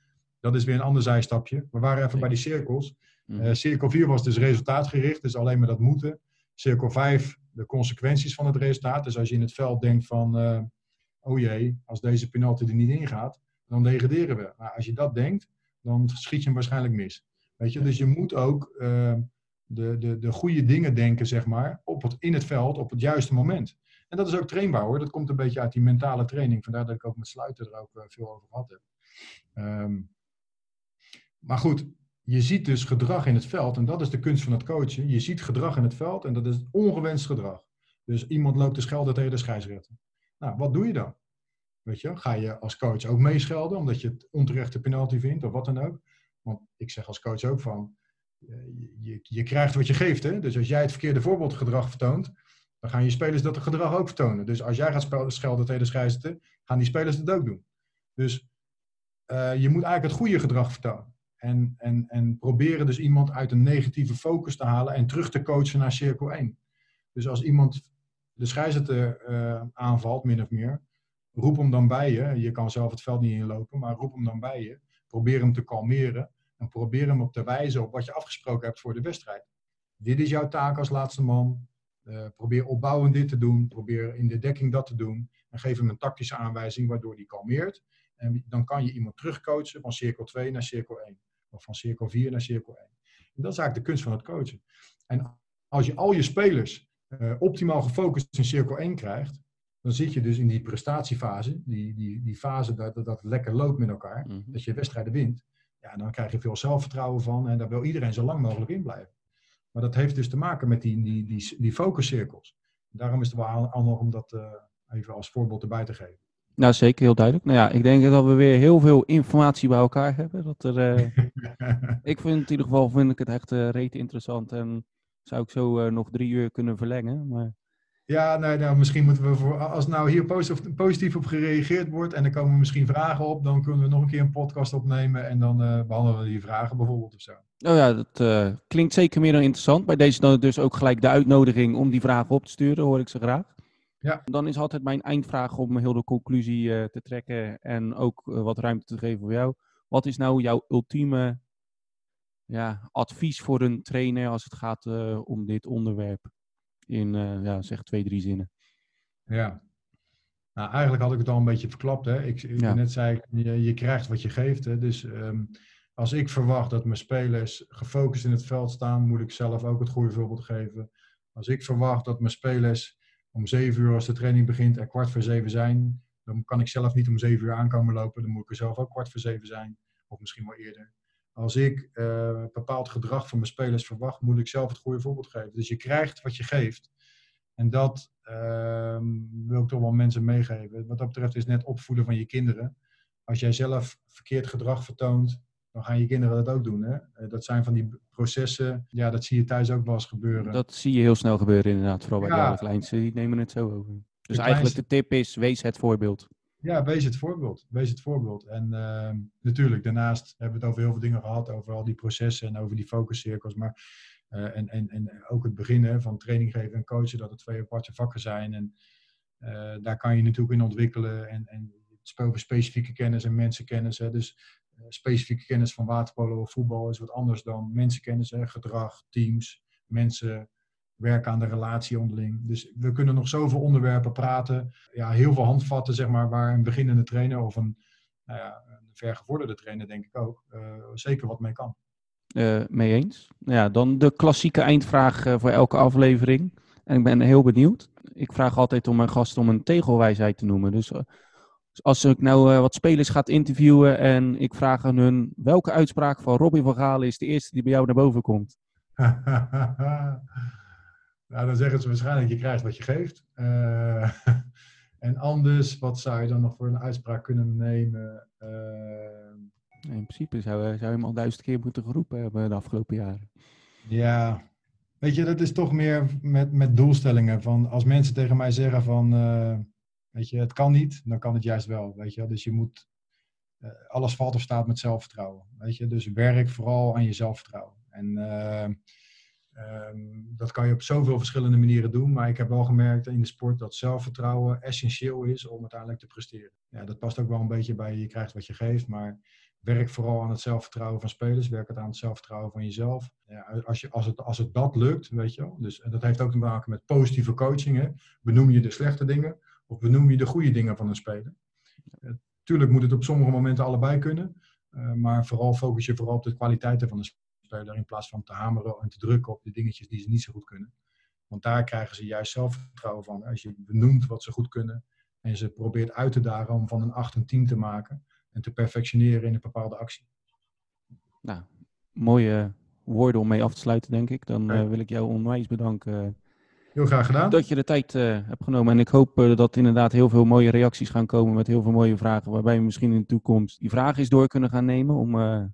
dat is weer een ander zijstapje. We waren even bij die cirkels. Uh, cirkel 4 was dus resultaatgericht, dus alleen maar dat moeten. Cirkel 5, de consequenties van het resultaat. Dus als je in het veld denkt van, uh, oh jee, als deze penalty er niet in gaat, dan degraderen we. Maar als je dat denkt, dan schiet je hem waarschijnlijk mis. Weet je, dus je moet ook uh, de, de, de goede dingen denken, zeg maar, op het, in het veld op het juiste moment. En dat is ook trainbaar hoor. Dat komt een beetje uit die mentale training. Vandaar dat ik ook met Sluiten er ook veel over gehad heb. Um, maar goed, je ziet dus gedrag in het veld en dat is de kunst van het coachen. Je ziet gedrag in het veld en dat is ongewenst gedrag. Dus iemand loopt te schelden tegen de scheidsrechter. Nou, wat doe je dan? Weet je, ga je als coach ook meeschelden omdat je het onterechte penalty vindt of wat dan ook? Want ik zeg als coach ook van, eh, je, je krijgt wat je geeft. Hè? Dus als jij het verkeerde voorbeeldgedrag vertoont, dan gaan je spelers dat gedrag ook vertonen. Dus als jij gaat schelden tegen de scheidsrechter, gaan die spelers het ook doen. Dus uh, je moet eigenlijk het goede gedrag vertonen. En, en, en proberen dus iemand uit een negatieve focus te halen en terug te coachen naar cirkel 1. Dus als iemand de scheidsrechter uh, aanvalt, min of meer, roep hem dan bij je. Je kan zelf het veld niet inlopen, maar roep hem dan bij je. Probeer hem te kalmeren en probeer hem op te wijzen op wat je afgesproken hebt voor de wedstrijd. Dit is jouw taak als laatste man. Uh, probeer opbouwend dit te doen. Probeer in de dekking dat te doen. En geef hem een tactische aanwijzing waardoor hij kalmeert. En dan kan je iemand terugcoachen van cirkel 2 naar cirkel 1. Of van cirkel 4 naar cirkel 1. En dat is eigenlijk de kunst van het coachen. En als je al je spelers uh, optimaal gefocust in cirkel 1 krijgt, dan zit je dus in die prestatiefase, die, die, die fase dat, dat, dat lekker loopt met elkaar, mm -hmm. dat je wedstrijden wint. Ja, dan krijg je veel zelfvertrouwen van en daar wil iedereen zo lang mogelijk in blijven. Maar dat heeft dus te maken met die, die, die, die focuscirkels. Daarom is het wel handig om dat uh, even als voorbeeld erbij te geven. Nou, zeker, heel duidelijk. Nou ja, ik denk dat we weer heel veel informatie bij elkaar hebben. Dat er, uh, <laughs> ik vind het in ieder geval vind ik het echt uh, rete interessant. En zou ik zo nog drie uur kunnen verlengen. Maar... Ja, nee, nou, misschien moeten we voor, als nou hier positief, positief op gereageerd wordt en er komen misschien vragen op, dan kunnen we nog een keer een podcast opnemen en dan behandelen we die vragen bijvoorbeeld of zo. Oh ja, dat klinkt zeker meer dan interessant. Bij deze dan dus ook gelijk de uitnodiging om die vragen op te sturen, hoor ik ze graag. Ja. Dan is altijd mijn eindvraag om heel de conclusie uh, te trekken en ook uh, wat ruimte te geven voor jou. Wat is nou jouw ultieme ja, advies voor een trainer als het gaat om dit onderwerp? In ja, zeg twee, drie zinnen. Ja, nou, eigenlijk had ik het al een beetje verklapt. Hè? Ik, ik ja. net zei, je, je, krijgt wat je geeft. Hè? Dus um, als ik verwacht dat mijn spelers gefocust in het veld staan, moet ik zelf ook het goede voorbeeld geven. Als ik verwacht dat mijn spelers om zeven uur als de training begint en kwart voor zeven zijn, dan kan ik zelf niet om zeven uur aankomen lopen. Dan moet ik er zelf ook kwart voor zeven zijn, of misschien wel eerder. Als ik uh, bepaald gedrag van mijn spelers verwacht, moet ik zelf het goede voorbeeld geven. Dus je krijgt wat je geeft. En dat uh, wil ik toch wel mensen meegeven. Wat dat betreft is net opvoeden van je kinderen. Als jij zelf verkeerd gedrag vertoont, dan gaan je kinderen dat ook doen. Hè? Eh, dat zijn van die processen, ja, dat zie je thuis ook wel eens gebeuren. Dat zie je heel snel gebeuren inderdaad, vooral bij ja. de kleinste, die nemen het zo over. Dus eigenlijk de tip is, wees het voorbeeld. Ja, wees het voorbeeld. Wees het voorbeeld. En uh, natuurlijk, daarnaast hebben we het over heel veel dingen gehad, over al die processen en over die focuscirkels. Maar, uh, en, en, en ook het beginnen van training geven en coachen, dat het twee aparte vakken zijn. En uh, daar kan je natuurlijk in ontwikkelen. En, en over specifieke kennis en mensenkennis. Hè. Dus eh, specifieke kennis van waterpolo of voetbal is wat anders dan mensenkennis, hè, gedrag, teams, mensen, werken aan de relatie onderling. Dus we kunnen nog zoveel onderwerpen praten. Ja, heel veel handvatten, zeg maar, waar een beginnende trainer of een, nou ja, een vergevorderde trainer, denk ik ook, uh, zeker wat mee kan. Uh, mee eens. Nou ja, dan de klassieke eindvraag voor elke aflevering. En ik ben heel benieuwd. Ik vraag altijd om mijn gasten om een tegelwijsheid te noemen. Dus als ik nou wat spelers ga interviewen en ik vraag aan hun welke uitspraak van Robbie van Galen is de eerste die bij jou naar boven komt? <laughs> Nou, dan zeggen ze waarschijnlijk, je krijgt wat je geeft. Uh, <laughs> en anders, wat zou je dan nog voor een uitspraak kunnen nemen? Uh, in principe zou, zou je hem al duizend keer moeten geroepen hebben de afgelopen jaren. Ja, weet je, dat is toch meer met, met doelstellingen. Van als mensen tegen mij zeggen van, weet je, het kan niet, dan kan het juist wel. Weet je, dus je moet, alles valt of staat met zelfvertrouwen. Weet je, dus werk vooral aan je zelfvertrouwen. En Um, dat kan je op zoveel verschillende manieren doen, maar ik heb wel gemerkt in de sport dat zelfvertrouwen essentieel is om uiteindelijk te presteren. Ja, dat past ook wel een beetje bij je krijgt wat je geeft, maar werk vooral aan het zelfvertrouwen van spelers, werk het aan het zelfvertrouwen van jezelf. Ja, als, je, als, het, als het dat lukt, weet je wel, dus dat heeft ook te maken met positieve coaching. Hè? Benoem je de slechte dingen of benoem je de goede dingen van een speler. Uh, tuurlijk moet het op sommige momenten allebei kunnen, uh, maar vooral focus je vooral op de kwaliteiten van de speler in plaats van te hameren en te drukken op de dingetjes die ze niet zo goed kunnen. Want daar krijgen ze juist zelfvertrouwen van. Als je benoemt wat ze goed kunnen en ze probeert uit te dagen om van een 8 een 10 te maken en te perfectioneren in een bepaalde actie. Nou, mooie woorden om mee af te sluiten, denk ik. Dan uh, wil ik jou onwijs bedanken. Heel graag gedaan. Dat je de tijd uh, hebt genomen. En ik hoop uh, dat inderdaad heel veel mooie reacties gaan komen met heel veel mooie vragen. Waarbij we misschien in de toekomst die vragen eens door kunnen gaan nemen. Om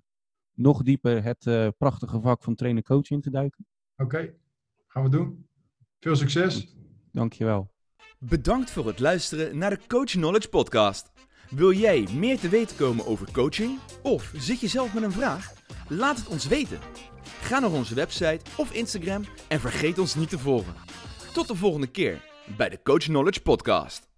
nog dieper het uh, prachtige vak van trainer-coach in te duiken. Oké, okay. gaan we doen. Veel succes. Dankjewel. Bedankt voor het luisteren naar de Coach Knowledge Podcast. Wil jij meer te weten komen over coaching? Of zit je zelf met een vraag? Laat het ons weten. Ga naar onze website of Instagram en vergeet ons niet te volgen. Tot de volgende keer bij de Coach Knowledge Podcast.